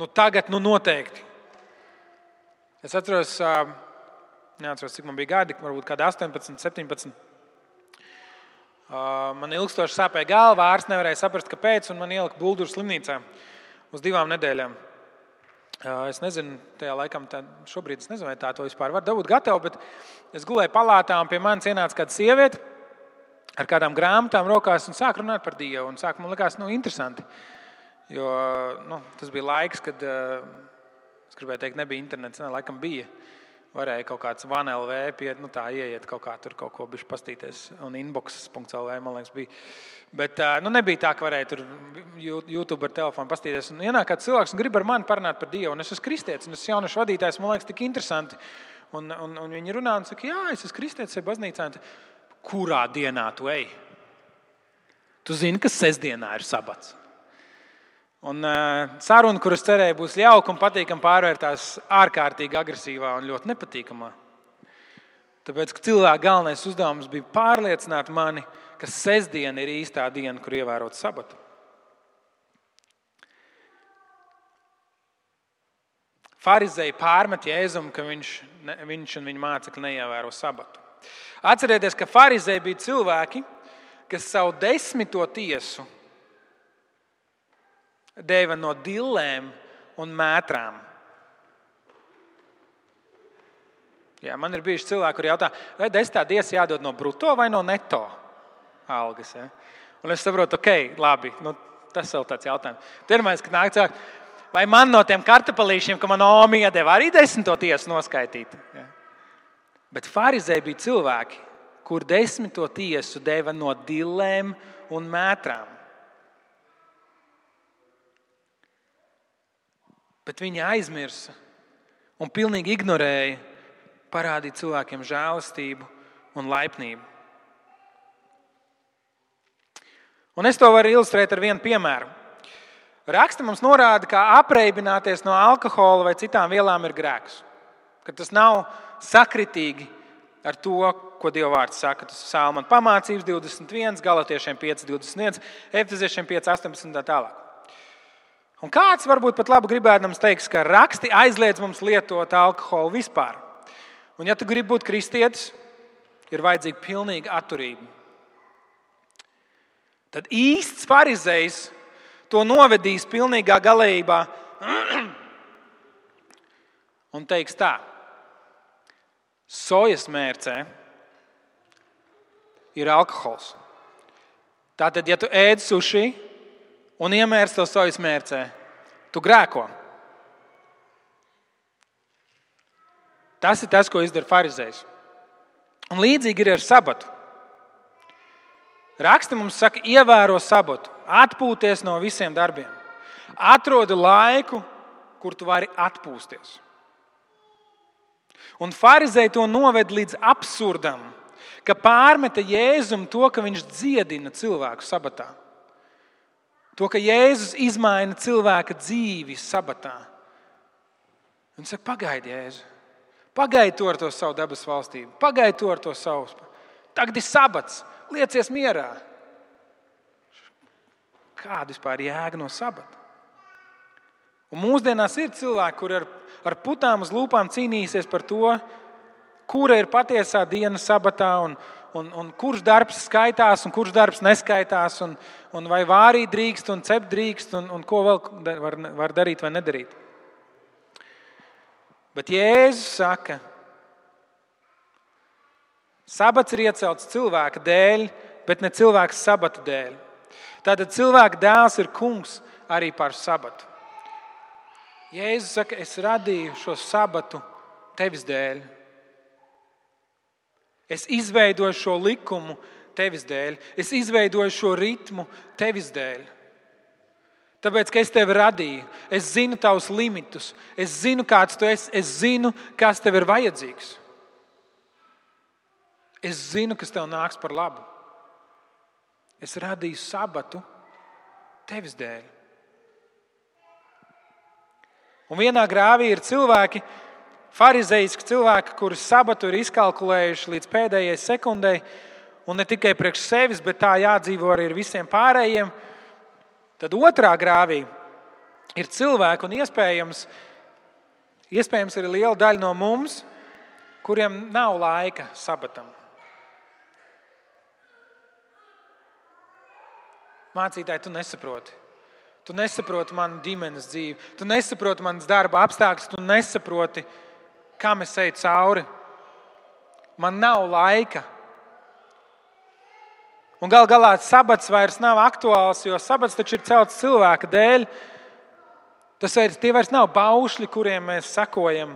Nu, tagad, nu noteikti. Es atceros, neatceros, cik man bija gadi, varbūt kādi 18, 17. Man ilgstoši sāpēja galva, ārsts nevarēja saprast, kāpēc, un man ielika bulduru slimnīcā uz divām nedēļām. Es nezinu, tajā laikā, šobrīd es nezinu, vai tā to vispār var dabūt gatavu, bet es gulēju palātā un pie manis ienāca kāda sieviete ar kādām grāmatām rokās un sāk runāt par Dievu. Un sāk, man liekas, nu, interesanti. Jo nu, tas bija laiks, kad es gribēju teikt, nebija internets, ne, laikam bija. Varēja kaut kāds vanLV pie, nu, tā ieiet kaut kā tur kaut ko bišķi pastīties. Un inbox.lv, man liekas, bija. Bet nu, nebija tā, ka varēja tur YouTube ar telefonu pastīties. Un ienāk kāds cilvēks un grib ar mani parunāt par Dievu. Un es esmu kristietis, un es esmu jauniešu vadītājs, man liekas, tik interesanti. Un, un, un viņi runā un saka, jā, es esmu kristietis, ir baznīcā. Kurā dienā tu ej? Tu zini, ka sestdienā ir sabats. Un uh, saruna, kuras cerēju, būs jauka un patīkama, pārvērtās ārkārtīgi agresīvā un ļoti nepatīkamā. Tāpēc, ka cilvēka galvenais uzdevums bija pārliecināt mani, ka sestdiena ir īstā diena, kur ievērot sabatu. Pharizēji pārmet Jēzum, ka viņš, viņš un viņa mācekļi neievēro sabatu. Atcerieties, ka Pharizēji bija cilvēki, kas savu desmito tiesu deva no dillēm un mētrām. Jā, man ir bijuši cilvēki, kuriem jautā, vai desmitā diesa jādod no brutto vai no neto algas. Ja? Un es saprotu, ok, labi, nu, tas ir tāds jautājums. Pirmais, kad nāk cilvēks, Vai man no tiem kartupelīšiem, ka man omija deva arī desmito tiesu noskaitīt? Ja. Bet farizēji bija cilvēki, kur desmito tiesu deva no dillēm un mētrām. Bet viņi aizmirsa un pilnīgi ignorēja parādīt cilvēkiem žēlastību un laipnību. Un es to varu ilustrēt ar vienu piemēru. Raksta mums norāda, ka apreibināties no alkohola vai citām vielām ir grēks. Ka tas nav sakritīgi ar to, ko Dieva vārds saka. Tas ir Sālmana pamācības 21, Galatiešiem 5, 21, Efeziešiem 5, 18 un tā tālāk. Un kāds varbūt pat labi gribēdams teiks, ka raksti aizliedz mums lietot alkoholu vispār. Un, ja tu gribi būt kristietis, ir vajadzīga pilnīga atturība. Tad īsts farizējs to novedīs pilnīgā galējībā un teiks tā: sojas mērcē ir alkohols. Tātad, ja tu ēd sushi un iemērc to sojas mērcē, tu grēko. Tas ir tas, ko izdara farizējs. Un līdzīgi ir ar sabatu. Raksta mums saka, ievēro sabatu, atpūties no visiem darbiem. Atrodi laiku, kur tu vari atpūsties. Un farizēji to noved līdz absurdam, ka pārmeta Jēzum to, ka viņš dziedina cilvēku sabatā. To, ka Jēzus izmaina cilvēka dzīvi sabatā. Viņš saka, pagaidi, Jēzu. Pagaidi to ar to savu dabas valstību, pagaidi to ar to savu. Tagad ir sabats, liecies mierā. Kāda vispār ir jēga no sabata? Un mūsdienās ir cilvēki, kuriem ar, ar putām uz lūpām cīnīsies par to, kura ir patiesā diena sabatā, un, un, un kurš darbs skaitās, un kurš darbs neskaitās, un, un vai vārīt drīkst, un cept drīkst, un, un ko vēl var, var darīt vai nedarīt. Bet Jēzus saka, sabats ir iecelts cilvēka dēļ, bet ne cilvēka sabata dēļ. Tātad cilvēka dēls ir kungs arī par sabatu. Jēzus saka, es radīju šo sabatu tevis dēļ. Es izveidoju šo likumu tevis dēļ, es izveidoju šo ritmu tevis dēļ. Tāpēc, ka es tevi radīju, es zinu tavus limitus, es zinu, kāds tu esi, es zinu, kas tev ir vajadzīgs. Es zinu, kas tev nāks par labu. Es radīju sabatu tevis dēļ. Un vienā grāvī ir cilvēki, farizeiski cilvēki, kuri sabatu ir izkalkulējuši līdz pēdējai sekundei, un ne tikai priekš sevis, bet tā jādzīvo arī visiem pārējiem. Tad otrā grāvī ir cilvēki, un iespējams, iespējams ir liela daļa no mums, kuriem nav laika sabatam. Mācītāji, tu nesaproti. Tu nesaproti manu ģimenes dzīvi, tu nesaproti manas darba apstākļus, tu nesaproti, kam es eju cauri. Man nav laika Un gal galā sabats vairs nav aktuāls, jo sabats taču ir celts cilvēka dēļ. Tas vairs, tie vairs nav baušļi, kuriem mēs sakojam.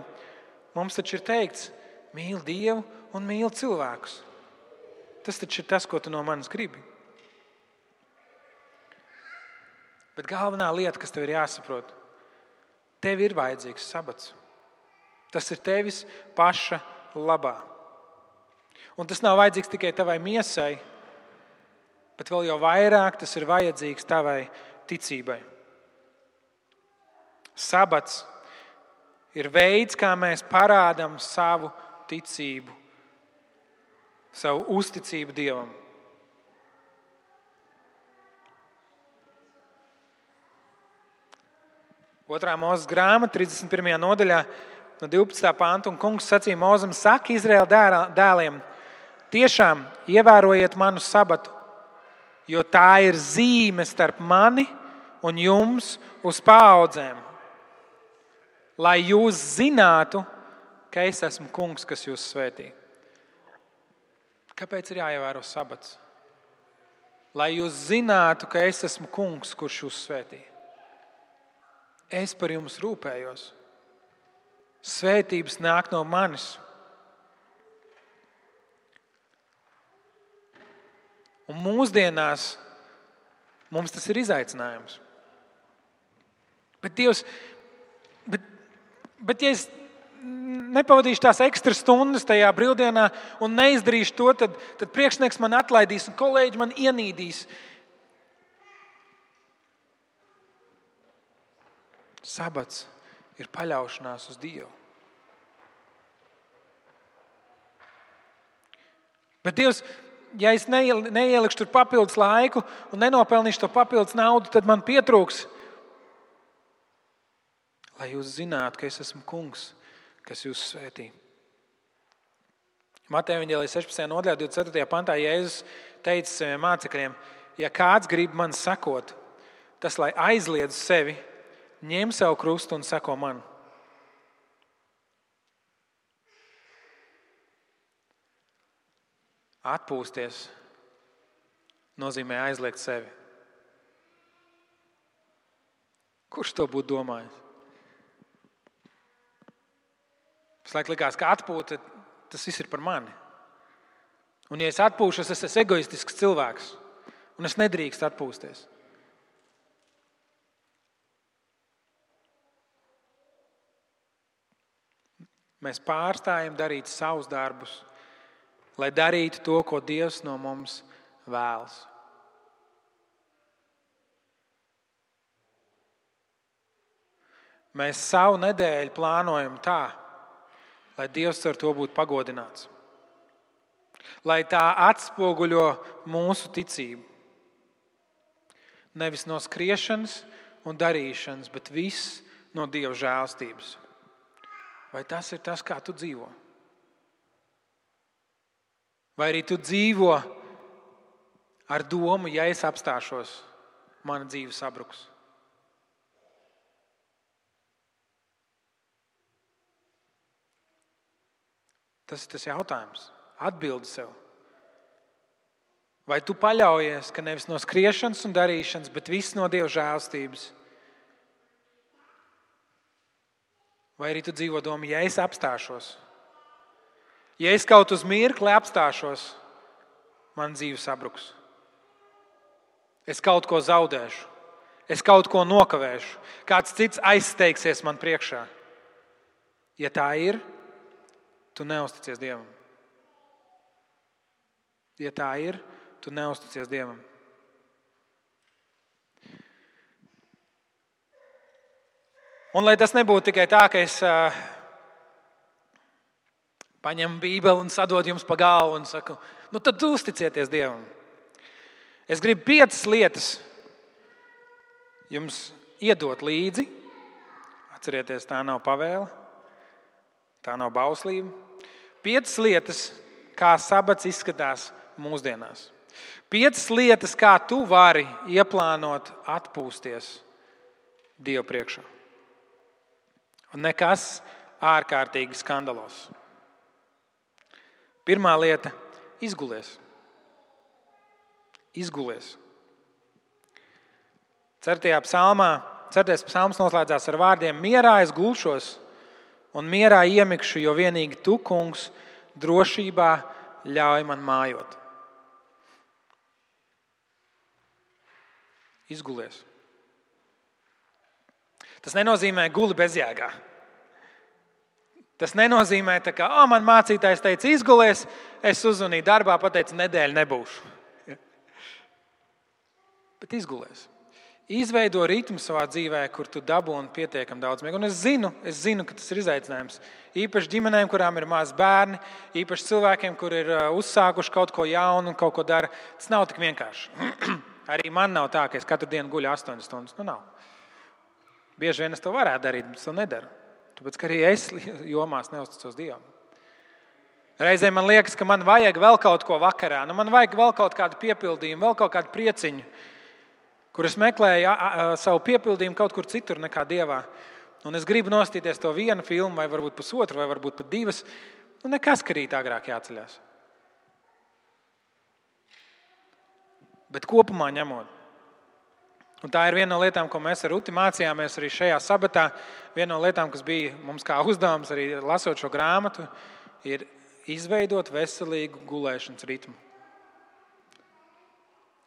Mums taču ir teikts, mīli Dievu un mīli cilvēkus. Tas taču ir tas, ko tu no manis gribi. Bet galvenā lieta, kas tev ir jāsaprot, tev ir vajadzīgs sabats. Tas ir tevis paša labā. Un tas nav vajadzīgs tikai tavai miesai, bet vēl jau vairāk tas ir vajadzīgs tavai ticībai. Sabats ir veids, kā mēs parādām savu ticību, savu uzticību Dievam. Otrā mūzes grāmata, 31. nodaļā, no 12. panta, un kungs sacīja Mozam, saka Izraēla dēliem, tiešām ievērojiet manu sabatu jo tā ir zīme starp mani un jums uz paudzēm. Lai jūs zinātu, ka es esmu kungs, kas jūs svētī. Kāpēc ir jāievēro sabats? Lai jūs zinātu, ka es esmu kungs, kurš jūs svētī. es par jums rūpējos. Svētības nāk no manis. Un mūsdienās mums tas ir izaicinājums. Bet, Dievs, bet, bet ja es nepavadīšu tās ekstra stundas tajā brīvdienā un neizdarīšu to, tad, tad priekšnieks man atlaidīs un kolēģi man ienīdīs. Sabats ir paļaušanās uz Dievu. Bet Dievs, ja es neielikšu tur papildus laiku un nenopelnīšu to papildus naudu, tad man pietrūks. Lai jūs zinātu, ka es esmu kungs, kas jūs svētī. Vāģelē 16. nodaļā, 24. pantā Jēzus teica saviem mācekļiem, ja kāds grib man sekot, tas lai aizliedz sevi ņem savu krustu un seko man. Atpūsties nozīmē aizliegt sevi. Kurš to būtu domājis? Visu laiku likās, ka atpūta tas viss ir par mani. Un, ja es atpūšos, es esmu egoistisks cilvēks, un es nedrīkstu atpūsties. Mēs pārstājam darīt savus darbus, lai darītu to, ko Dievs no mums vēlas. Mēs savu nedēļu plānojam tā, lai Dievs ar to būtu pagodināts. Lai tā atspoguļo mūsu ticību. Nevis no skriešanas un darīšanas, bet viss no Dieva žēlstības. Vai tas ir tas, kā tu dzīvo? Vai arī tu dzīvo ar domu, ja es apstāšos, mana dzīve sabruks? Tas ir tas jautājums. Atbildi sev. Vai tu paļaujies, ka nevis no skriešanas un darīšanas, bet viss no Dieva žēlstības Vai arī tu dzīvo domā, ja es apstāšos, ja es kaut uz mirkli apstāšos, man dzīve sabruks. Es kaut ko zaudēšu, es kaut ko nokavēšu, kāds cits aizsteigsies man priekšā. Ja tā ir, tu neusticies Dievam. Ja tā ir, tu neusticies Dievam. Un lai tas nebūtu tikai tā, ka es uh, paņemu Bībeli un sadodu jums pa galvu un saku, nu tad uzticieties Dievam. Es gribu piecas lietas jums iedot līdzi. Atcerieties, tā nav pavēle, tā nav bauslība. Piecas lietas, kā sabats izskatās mūsdienās. Piecas lietas, kā tu vari ieplānot atpūsties Dievu priekšā. Un nekas ārkārtīgi skandalos. Pirmā lieta - izgulies. Izgulies. Certajā psalmā, certais psalms noslēdzās ar vārdiem: Mierā es gulšos un mierā iemikšu, jo vienīgi tu, kungs, drošībā ļauj man mājot. Izgulies. Tas nenozīmē guli bezjēgā. Tas nenozīmē, ka oh, man mācītājs teica, izgulies, es uzzvanīju darbā, pateicu, nedēļa nebūšu. Ja? Bet izgulies. Izveido ritmu savā dzīvē, kur tu dabūji pietiekami daudz miega. Un es zinu, es zinu, ka tas ir izaicinājums. Īpaši ģimenēm, kurām ir mazi bērni, īpaši cilvēkiem, kuriem ir uzsākuši kaut ko jaunu un kaut ko dara. Tas nav tik vienkārši. Arī man nav tā, ka es katru dienu guļu 8 stundas. Nu, nav. Bieži vien es to varētu darīt, bet es to nedaru. Tāpēc, ka arī es jomās neusticos Dievam. Reizēm man liekas, ka man vajag vēl kaut ko vakarā, nu man vajag vēl kaut kādu piepildījumu, vēl kaut kādu prieciņu, kur es meklēju savu piepildījumu kaut kur citur nekā Dievā. Un es gribu nostīties to vienu filmu, vai varbūt pusotru, vai varbūt pat divas. Nu, nekas, ka rīt agrāk jāceļās. Bet kopumā ņemot, Un tā ir viena no lietām, ko mēs ar Uti mācījāmies arī šajā sabatā. Viena no lietām, kas bija mums kā uzdevums, arī lasot šo grāmatu, ir izveidot veselīgu gulēšanas ritmu.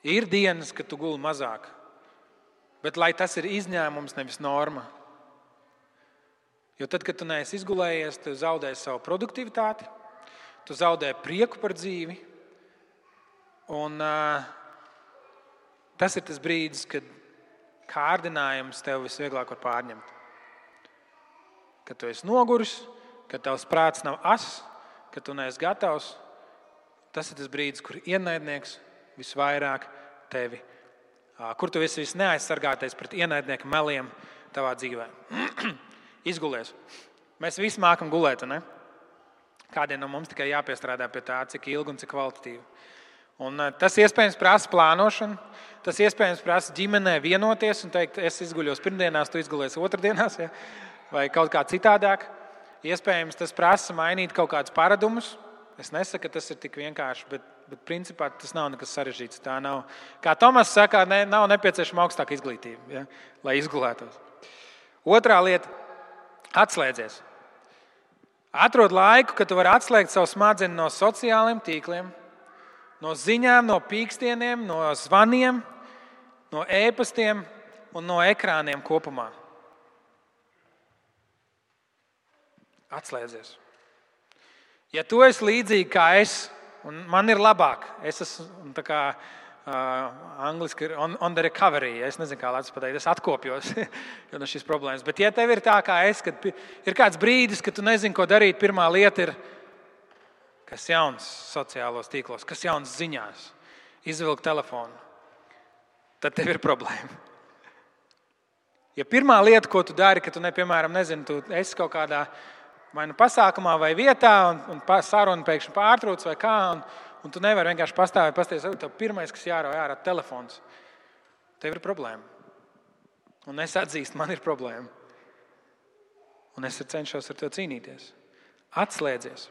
Ir dienas, kad tu guli mazāk, bet lai tas ir izņēmums, nevis norma. Jo tad, kad tu neesi izgulējies, tu zaudē savu produktivitāti, tu zaudē prieku par dzīvi. Un, uh, tas ir tas brīdis, kad kārdinājums tev visvieglāk var pārņemt. Kad tu esi noguris, kad tavs prāts nav as, kad tu neesi gatavs, tas ir tas brīdis, kur ienaidnieks visvairāk tevi, kur tu esi visneaizsargātais pret ienaidnieku meliem tavā dzīvē. izgulies. Mēs visi mākam gulēt, ne? Kādiem no mums tikai jāpiestrādā pie tā, cik ilgi un cik kvalitatīvi. Un eh, tas iespējams prasa plānošanu, tas iespējams prasa ģimenē vienoties un teikt, es izguļos pirmdienās, tu izgulies otrdienās, ja? vai kaut kā citādāk. Iespējams, tas prasa mainīt kaut kādus paradumus. Es nesaku, ka tas ir tik vienkārši, bet, bet principā tas nav nekas sarežģīts. Tā nav. Kā Tomas saka, ne, nav nepieciešama augstāka izglītība, ja? lai izgulētos. Otrā lieta Atslēdzies. Atrod laiku, kad tu vari atslēgt savu smadzenes no sociālajiem tīkliem, no ziņām, no pīkstieniem, no zvaniem, no ēpastiem un no ekrāniem kopumā. Atslēdzies. Ja tu esi līdzīgs kā es, un man ir labāk, es esmu kā, Uh, angliski on, on the recovery. Es nezinu, kā Latvijas pateikt, es atkopjos no šīs problēmas. Bet, ja tev ir tā kā es, kad ir kāds brīdis, kad tu nezini, ko darīt, pirmā lieta ir, kas jauns sociālos tīklos, kas jauns ziņās, izvilkt telefonu, tad tev ir problēma. Ja pirmā lieta, ko tu dari, ka tu, ne, piemēram, nezini, tu esi kaut kādā vai nu pasākumā vai vietā, un, un saruna pēkšņi pārtrūc vai kā, un, un tu nevari vienkārši pastāvēt, pastāvēt, tev pirmais, kas jārauj ārā, ir telefons. Tev ir problēma. Un es atzīstu, man ir problēma. Un es cenšos ar to cīnīties. Atslēdzies.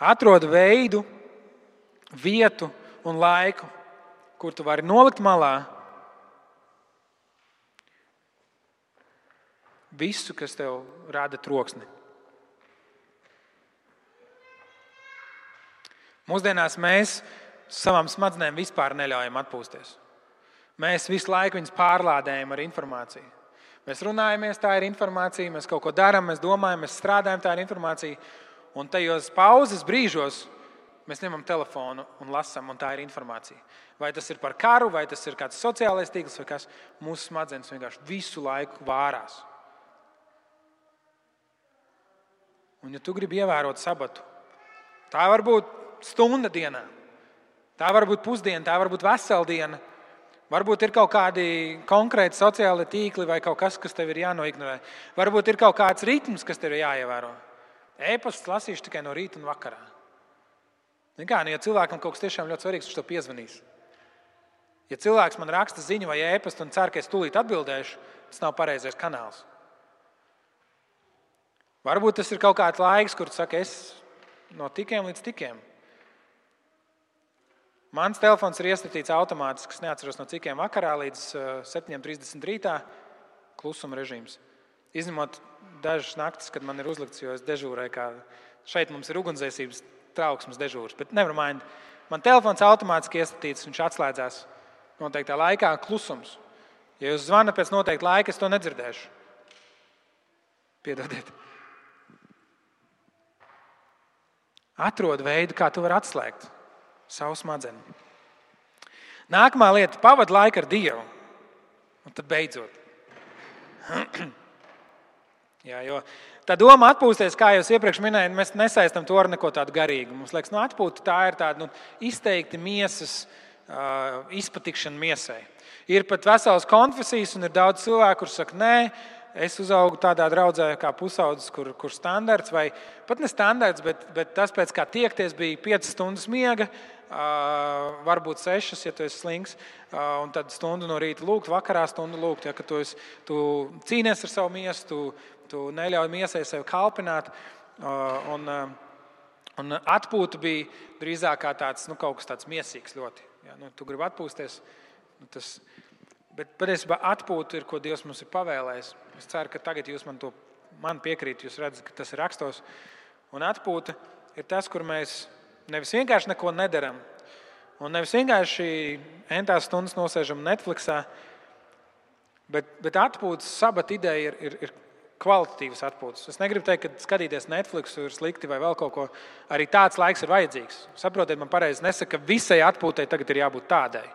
Atrod veidu, vietu un laiku, kur tu vari nolikt malā visu, kas tev rada troksni. Mūsdienās mēs savām smadzenēm vispār neļaujam atpūsties. Mēs visu laiku viņus pārlādējam ar informāciju. Mēs runājamies, tā ir informācija, mēs kaut ko darām, mēs domājam, mēs strādājam, tā ir informācija. Un tajos pauzes brīžos mēs ņemam telefonu un lasām, un tā ir informācija. Vai tas ir par karu, vai tas ir kāds sociālais tīkls, vai kas mūsu smadzenes vienkārši visu laiku vārās. Un, ja tu gribi ievērot sabatu, tā var būt stunda dienā. Tā var būt pusdiena, tā var būt vesela diena. Varbūt ir kaut kādi konkrēti sociāli tīkli vai kaut kas, kas tev ir jānoignorē. Varbūt ir kaut kāds ritms, kas tev ir jāievēro. E-pasts lasīšu tikai no rīta un vakarā. Kā, nu, ja cilvēkam kaut kas tiešām ļoti svarīgs, viņš to piezvanīs. Ja cilvēks man raksta ziņu vai e-pastu un cer, ka es tūlīt atbildēšu, tas nav pareizais kanāls. Varbūt tas ir kaut kāds laiks, kur saka, es no tikiem līdz tikiem. Mans telefons ir iesaistīts automātiski, es neatceros no cikiem vakarā līdz 7.30 eh, rītā. Klusuma režīms. Izņemot dažas naktis, kad man ir uzlikts, jo es dežūrēju, kā šeit mums ir ugunsdzēsības trauksmes dežūrs. Bet nevar mainīt. Man telefons automātiski iesaistīts, viņš atslēdzās noteiktā laikā, klusums. Ja jūs zvanat pēc noteikta laika, es to nedzirdēšu. Piedodiet. Atrod veidu, kā to var atslēgt savu smadzeņu. Nākamā lieta - pavadīt laiku ar Dievu. Un tad beidzot. Jā, jo tā doma atpūsties, kā jau iepriekš minēju, mēs nesaistām to ar neko tādu garīgu. Mums liekas, nu, atpūta tā ir tāda nu, izteikti miesas uh, izpatikšana miesai. Ir pat veselas konfesijas, un ir daudz cilvēku, kuriem saka, nē, es uzaugu tādā draudzē, kā pusaudzis, kur, kur standarts, vai pat ne standarts, bet, bet tas, pēc kā tiekties, bija 5 stundas miega, varbūt sešas, ja tu esi slings, un tad stundu no rīta lūgt, vakarā stundu lūgt. Ja tu, esi, tu cīnies ar savu miesu, tu, tu neļauj miesai sevi kalpināt. Un, un atpūta bija drīzāk kā tāds, nu, kaut kas tāds miesīgs ļoti. Ja, nu, tu gribi atpūsties. Nu, tas, Bet patiesībā atpūta ir, ko Dievs mums ir pavēlējis. Es ceru, ka tagad jūs man to man piekrīt, jūs redzat, ka tas ir rakstos. Un atpūta ir tas, kur mēs nevis vienkārši neko nedaram, un nevis vienkārši entās stundas nosēžam Netflixā, bet, bet atpūtas sabata ideja ir, ir, ir kvalitatīvas atpūtas. Es negribu teikt, ka skatīties Netflix ir slikti vai vēl kaut ko. Arī tāds laiks ir vajadzīgs. Saprotiet, man pareizi nesaka, ka visai atpūtai tagad ir jābūt tādai.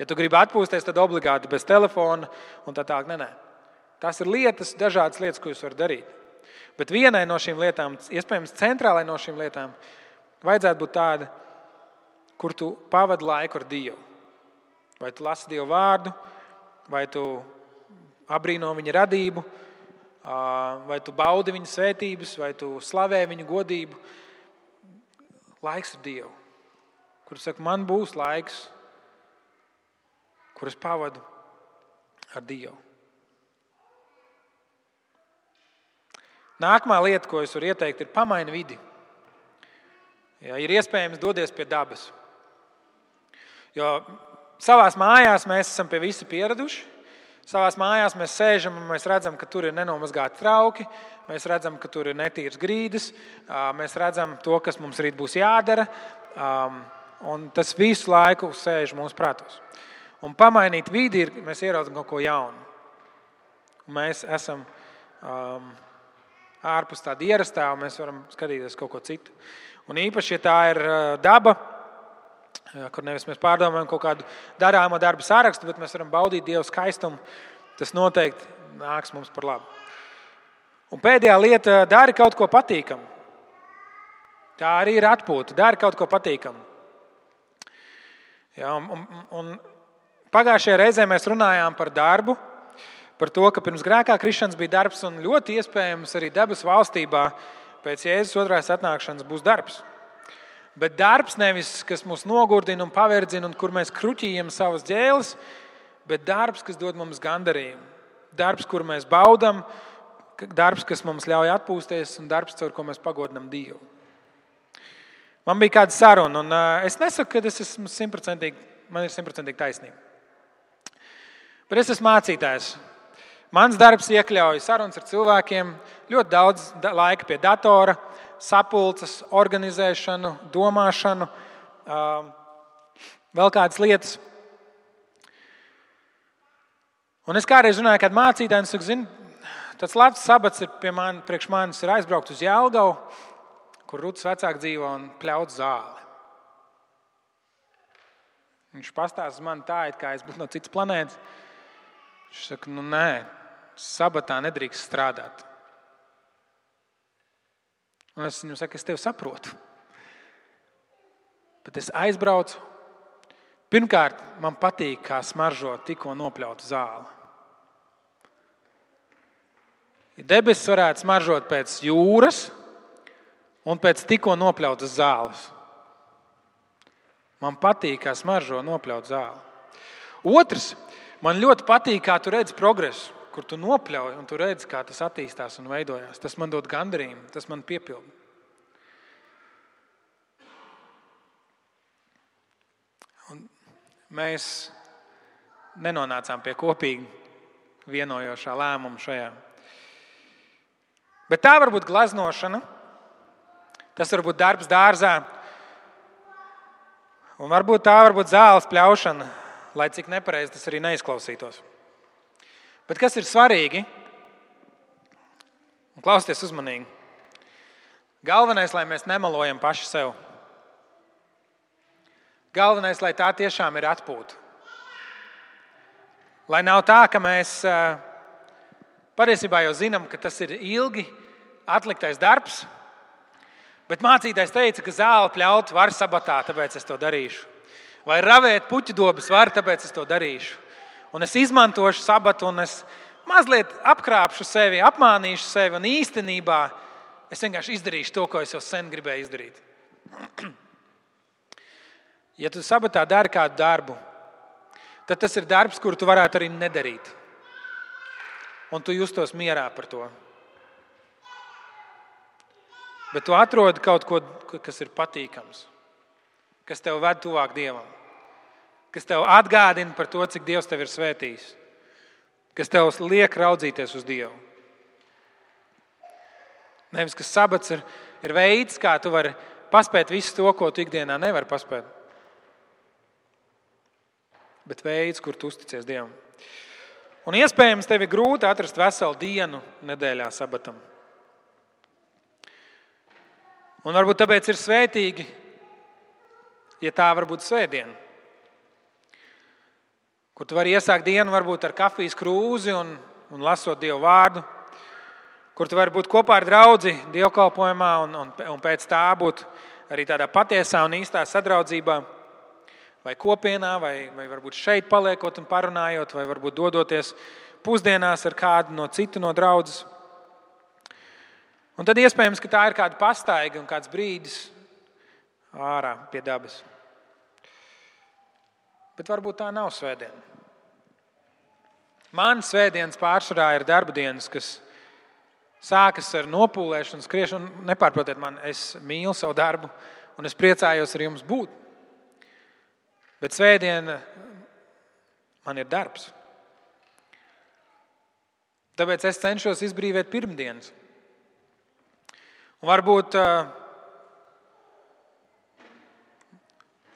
Ja tu gribi atpūsties, tad obligāti bez telefona un tā tālāk. Nē, nē. Tās ir lietas, dažādas lietas, ko jūs varat darīt. Bet vienai no šīm lietām, iespējams, centrālai no šīm lietām, vajadzētu būt tāda, kur tu pavadi laiku ar Dievu. Vai tu lasi Dievu vārdu, vai tu abrīno viņa radību, vai tu baudi viņa svētības, vai tu slavē viņa godību. Laiks ar Dievu, kurš saka, man būs laiks, kurus pavadu ar Dievu. Nākamā lieta, ko es varu ieteikt, ir pamaini vidi. Ja, ir iespējams doties pie dabas. Jo savā mājās mēs esam pie visa pieraduši. Savā mājās mēs sēžam un mēs redzam, ka tur ir nenomazgāti trauki, mēs redzam, ka tur ir netīras grīdas, mēs redzam to, kas mums rīt būs jādara. Un tas visu laiku sēž mūsu prātos. Un pamainīt vidi ir, mēs ieraudzām kaut ko jaunu. Mēs esam um, ārpus tāda ierastā, un mēs varam skatīties kaut ko citu. Un īpaši, ja tā ir daba, kur nevis mēs pārdomājam kaut kādu darāmo darbu sārakstu, bet mēs varam baudīt Dieva skaistumu, tas noteikti nāks mums par labu. Un pēdējā lieta - dari kaut ko patīkamu. Tā arī ir atpūta. Dari kaut ko patīkamu. Ja, un, un, un pagājušajā reizē mēs runājām par darbu, par to, ka pirms grēkā krišanas bija darbs, un ļoti iespējams arī debesu valstībā pēc Jēzus otrās atnākšanas būs darbs. Bet darbs nevis, kas mūs nogurdina un paverdzina, un kur mēs kruķījam savas ģēles, bet darbs, kas dod mums gandarījumu. Darbs, kur mēs baudām, darbs, kas mums ļauj atpūsties, un darbs, caur ko mēs pagodinām Dievu. Man bija kāda saruna, un es nesaku, ka es esmu simtprocentīgi, man ir simtprocentīgi taisnība. Bet es esmu mācītājs. Mans darbs iekļauj sarunas ar cilvēkiem, ļoti daudz laika pie datora, sapulces, organizēšanu, domāšanu, vēl kādas lietas. Un es kādreiz runāju, kad mācītājs saka, zini, tas labs sabats ir pie man, priekš manis ir aizbraukt uz Jālgavu, kur Rūtas vecāki dzīvo un pļaut zāli. Viņš pastāsta man tā, it kā es būtu no citas planētas. Viņš saka, nu nē, sabatā nedrīkst strādāt. Un es viņam saku, es tevi saprotu. Bet es aizbraucu. Pirmkārt, man patīk, kā smaržo tikko nopļautu zāli. Debesis varētu smaržot pēc jūras un pēc tikko nopļautas zāles. Man patīk, kā smaržo nopļaut zāli. Otrs, man ļoti patīk, kā tu redzi progresu kur tu nopļauj un tu redzi, kā tas attīstās un veidojās. Tas man dod gandarījumu, tas man piepilda. Un mēs nenonācām pie kopīgi vienojošā lēmuma šajā. Bet tā var būt glaznošana, tas var būt darbs dārzā, un varbūt tā var būt zāles pļaušana, lai cik nepareizi tas arī neizklausītos. Bet kas ir svarīgi? Klausieties uzmanīgi. Galvenais, lai mēs nemelojam paši sev. Galvenais, lai tā tiešām ir atpūta. Lai nav tā, ka mēs patiesībā jau zinām, ka tas ir ilgi atliktais darbs, bet mācītājs teica, ka zāli pļaut var sabatā, tāpēc es to darīšu. Vai ravēt puķu dobas var, tāpēc es to darīšu un es izmantošu sabatu, un es mazliet apkrāpšu sevi, apmānīšu sevi, un īstenībā es vienkārši izdarīšu to, ko es jau sen gribēju izdarīt. Ja tu sabatā dari kādu darbu, tad tas ir darbs, kuru tu varētu arī nedarīt. Un tu justos mierā par to. Bet tu atrodi kaut ko, kas ir patīkams, kas tev ved tuvāk Dievam kas tev atgādina par to, cik Dievs tev ir svētījis. kas tev liek raudzīties uz Dievu. Nevis, ka sabats ir, ir veids, kā tu vari paspēt visu to, ko tu ikdienā nevari paspēt. Bet veids, kur tu uzticies Dievam. Un iespējams, tev ir grūti atrast veselu dienu nedēļā sabatam. Un varbūt tāpēc ir svētīgi, ja tā var būt svētdiena, kur tu vari iesākt dienu varbūt ar kafijas krūzi un, un lasot Dievu vārdu, kur tu vari būt kopā ar draugu dievkalpojumā un, un, un pēc tā būt arī tādā patiesā un īstā sadraudzībā vai kopienā, vai, vai varbūt šeit paliekot un parunājot, vai varbūt dodoties pusdienās ar kādu no citu no draudzes. Un tad iespējams, ka tā ir kāda pastaiga un kāds brīdis ārā pie dabas. Bet varbūt tā nav svētdiena. Man svētdienas pārsvarā ir darba dienas, kas sākas ar nopūlēšanu, skriešanu. Nepārprotiet man, es mīlu savu darbu un es priecājos ar jums būt. Bet svētdiena man ir darbs. Tāpēc es cenšos izbrīvot pirmdienas. Un varbūt,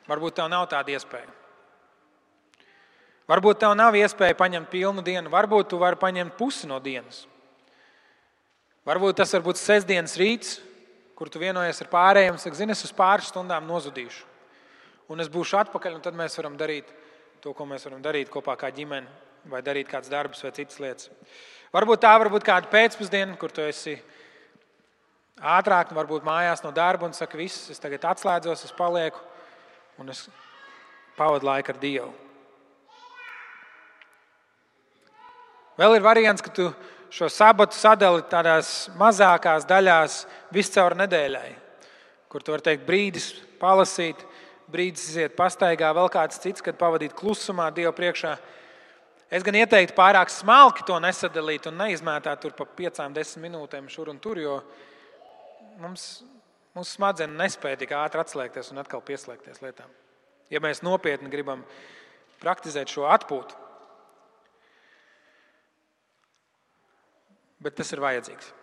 varbūt tev nav tāda iespēja. Varbūt tev nav iespēja paņemt pilnu dienu, varbūt tu vari paņemt pusi no dienas. Varbūt tas būt sestdienas rīts, kur tu vienojies ar pārējiem, saka, zini, es uz pāris stundām nozudīšu un es būšu atpakaļ, un tad mēs varam darīt to, ko mēs varam darīt kopā kā ģimene, vai darīt kādas darbus vai citas lietas. Varbūt tā var būt kāda pēcpusdiena, kur tu esi ātrāk, varbūt mājās no darba un saka, viss, es tagad atslēdzos, es palieku un es pavadu laiku ar Dievu. Vēl ir variants, ka tu šo sabatu sadali tādās mazākās daļās viscaur nedēļai, kur tu vari teikt brīdis palasīt, brīdis iziet pastaigā, vēl kāds cits, kad pavadīt klusumā Dieva priekšā. Es gan ieteiktu pārāk smalki to nesadalīt un neizmētāt tur pa piecām, desmit minūtēm šur un tur, jo mums, mums smadzenes nespēja tik ātri atslēgties un atkal pieslēgties lietām. Ja mēs nopietni gribam praktizēt šo atpūtu, bet tas ir vajadzīgs.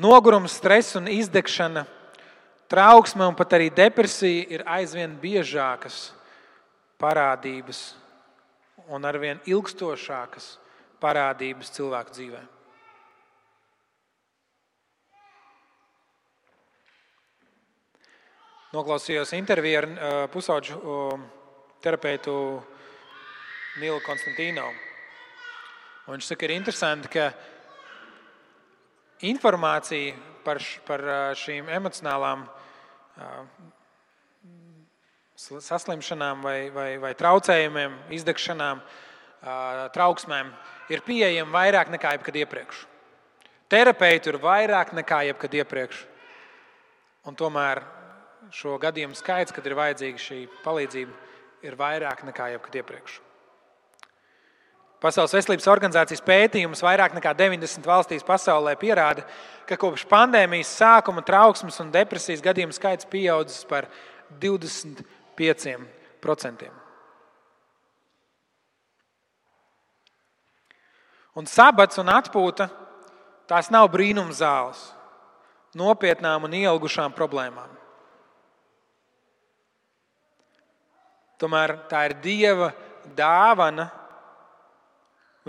Nogurums, stress un izdegšana Trauksme un pat arī depresija ir aizvien biežākas parādības un arvien ilgstošākas parādības cilvēku dzīvē. Noklausījos interviju ar uh, pusauģu uh, terapeitu Nilu Konstantīnu. Viņš saka, ir interesanti, ka informācija par, par šīm emocionālām saslimšanām vai, vai, vai traucējumiem, izdegšanām, trauksmēm ir pieejama vairāk nekā jebkad iepriekš. Terapeitu ir vairāk nekā jebkad iepriekš. Un tomēr šo gadījumu skaits, kad ir vajadzīga šī palīdzība, ir vairāk nekā jebkad iepriekš. Pasaules veselības organizācijas pētījums vairāk nekā 90 valstīs pasaulē pierāda, ka kopš pandēmijas sākuma trauksmes un depresijas gadījumu skaits pieaudzis par 25%. Un sabats un atpūta tās nav brīnumzāles nopietnām un ielgušām problēmām. Tomēr tā ir Dieva dāvana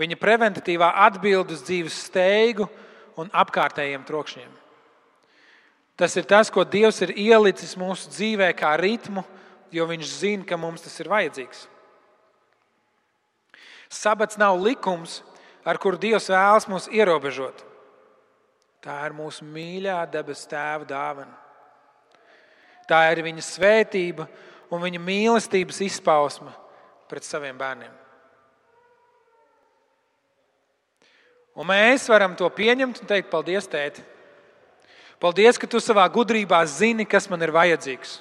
Viņa preventīvā atbild uz dzīves steigu un apkārtējiem trokšņiem. Tas ir tas, ko Dievs ir ielicis mūsu dzīvē kā ritmu, jo Viņš zina, ka mums tas ir vajadzīgs. Sabats nav likums, ar kuru Dievs vēlas mūs ierobežot. Tā ir mūsu mīļā debes tēva dāvana. Tā ir viņa svētība un viņa mīlestības izpausme pret saviem bērniem. Un mēs varam to pieņemt un teikt, paldies, tēti. Paldies, ka tu savā gudrībā zini, kas man ir vajadzīgs.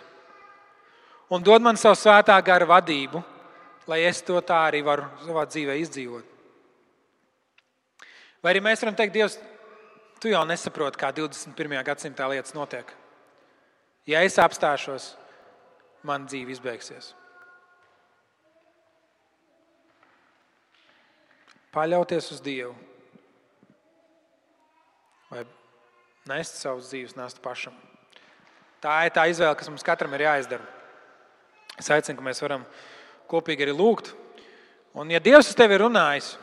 Un dod man savu svētā gara vadību, lai es to tā arī varu savā dzīvē izdzīvot. Vai arī mēs varam teikt, Dievs, tu jau nesaproti, kā 21. gadsimtā lietas notiek. Ja es apstāšos, man dzīve izbeigsies. paļauties uz Dievu vai nest savus dzīves nastu pašam. Tā ir tā izvēle, kas mums katram ir jāizdara. Es aicinu, ka mēs varam kopīgi arī lūgt. Un, ja Dievs uz tevi ir runājis,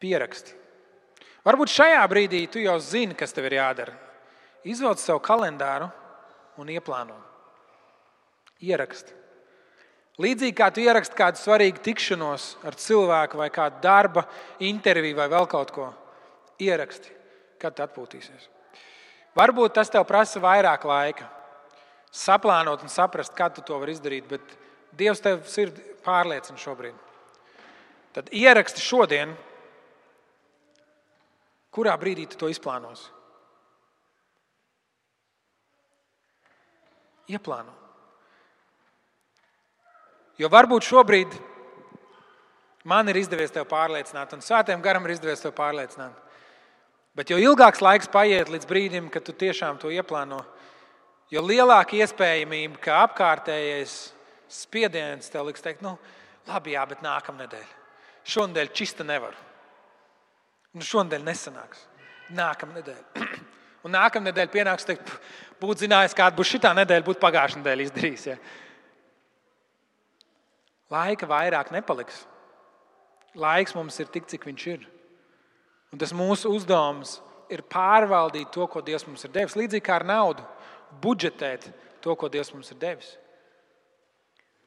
pieraksti. Varbūt šajā brīdī tu jau zini, kas tev ir jādara. Izvelc savu kalendāru un ieplāno. Ieraksti. Līdzīgi kā tu ieraksti kādu svarīgu tikšanos ar cilvēku, vai kādu darba interviju, vai vēl kaut ko, ieraksti, kad atpūtīsies. Varbūt tas tev prasa vairāk laika, saplānot un saprast, kā tu to vari izdarīt, bet Dievs tev sirdi pārliecina šobrīd. Tad ieraksti šodien, kurā brīdī tu to izplānosi. Ieplāno. Jo varbūt šobrīd man ir izdevies tevi pārliecināt, un svētiem garam ir izdevies tevi pārliecināt. Bet jo ilgāks laiks paiet līdz brīdim, kad tu tiešām to ieplāno, jo lielāka iespējamība, ka apkārtējais spiediens tev liks teikt, nu, labi, jā, bet nākamnedēļ. Šonadēļ čista nevar. Nu, šonadēļ nesanāks. Nākamnedēļ. Un nākamā nedēļa pienāks, teikt, būtu zinājis, kāda būs šī nedēļa, būtu pagājušā nedēļa izdarījis. Ja. Laika vairāk nepaliks. Laiks mums ir tik, cik viņš ir. Un tas mūsu uzdevums ir pārvaldīt to, ko Dievs mums ir devis. Līdzīgi kā ar naudu, budžetēt to, ko Dievs mums ir devis.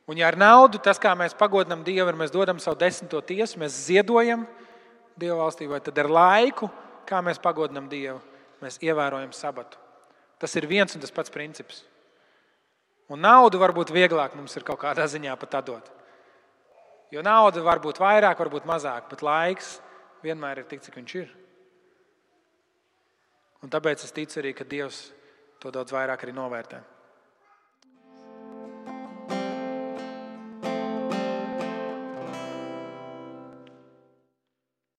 Un, ja ar naudu tas, kā mēs pagodinām Dievu, ir mēs dodam savu desmito tiesu, mēs ziedojam Dieva valstībā, tad ar laiku, kā mēs pagodinām Dievu, mēs ievērojam sabatu. Tas ir viens un tas pats princips. Un naudu varbūt vieglāk mums ir kaut kādā ziņā pat atdot. Jo nauda var būt vairāk, var būt mazāk, bet laiks vienmēr ir tik, cik viņš ir. Un tāpēc es ticu arī, ka Dievs to daudz vairāk arī novērtē.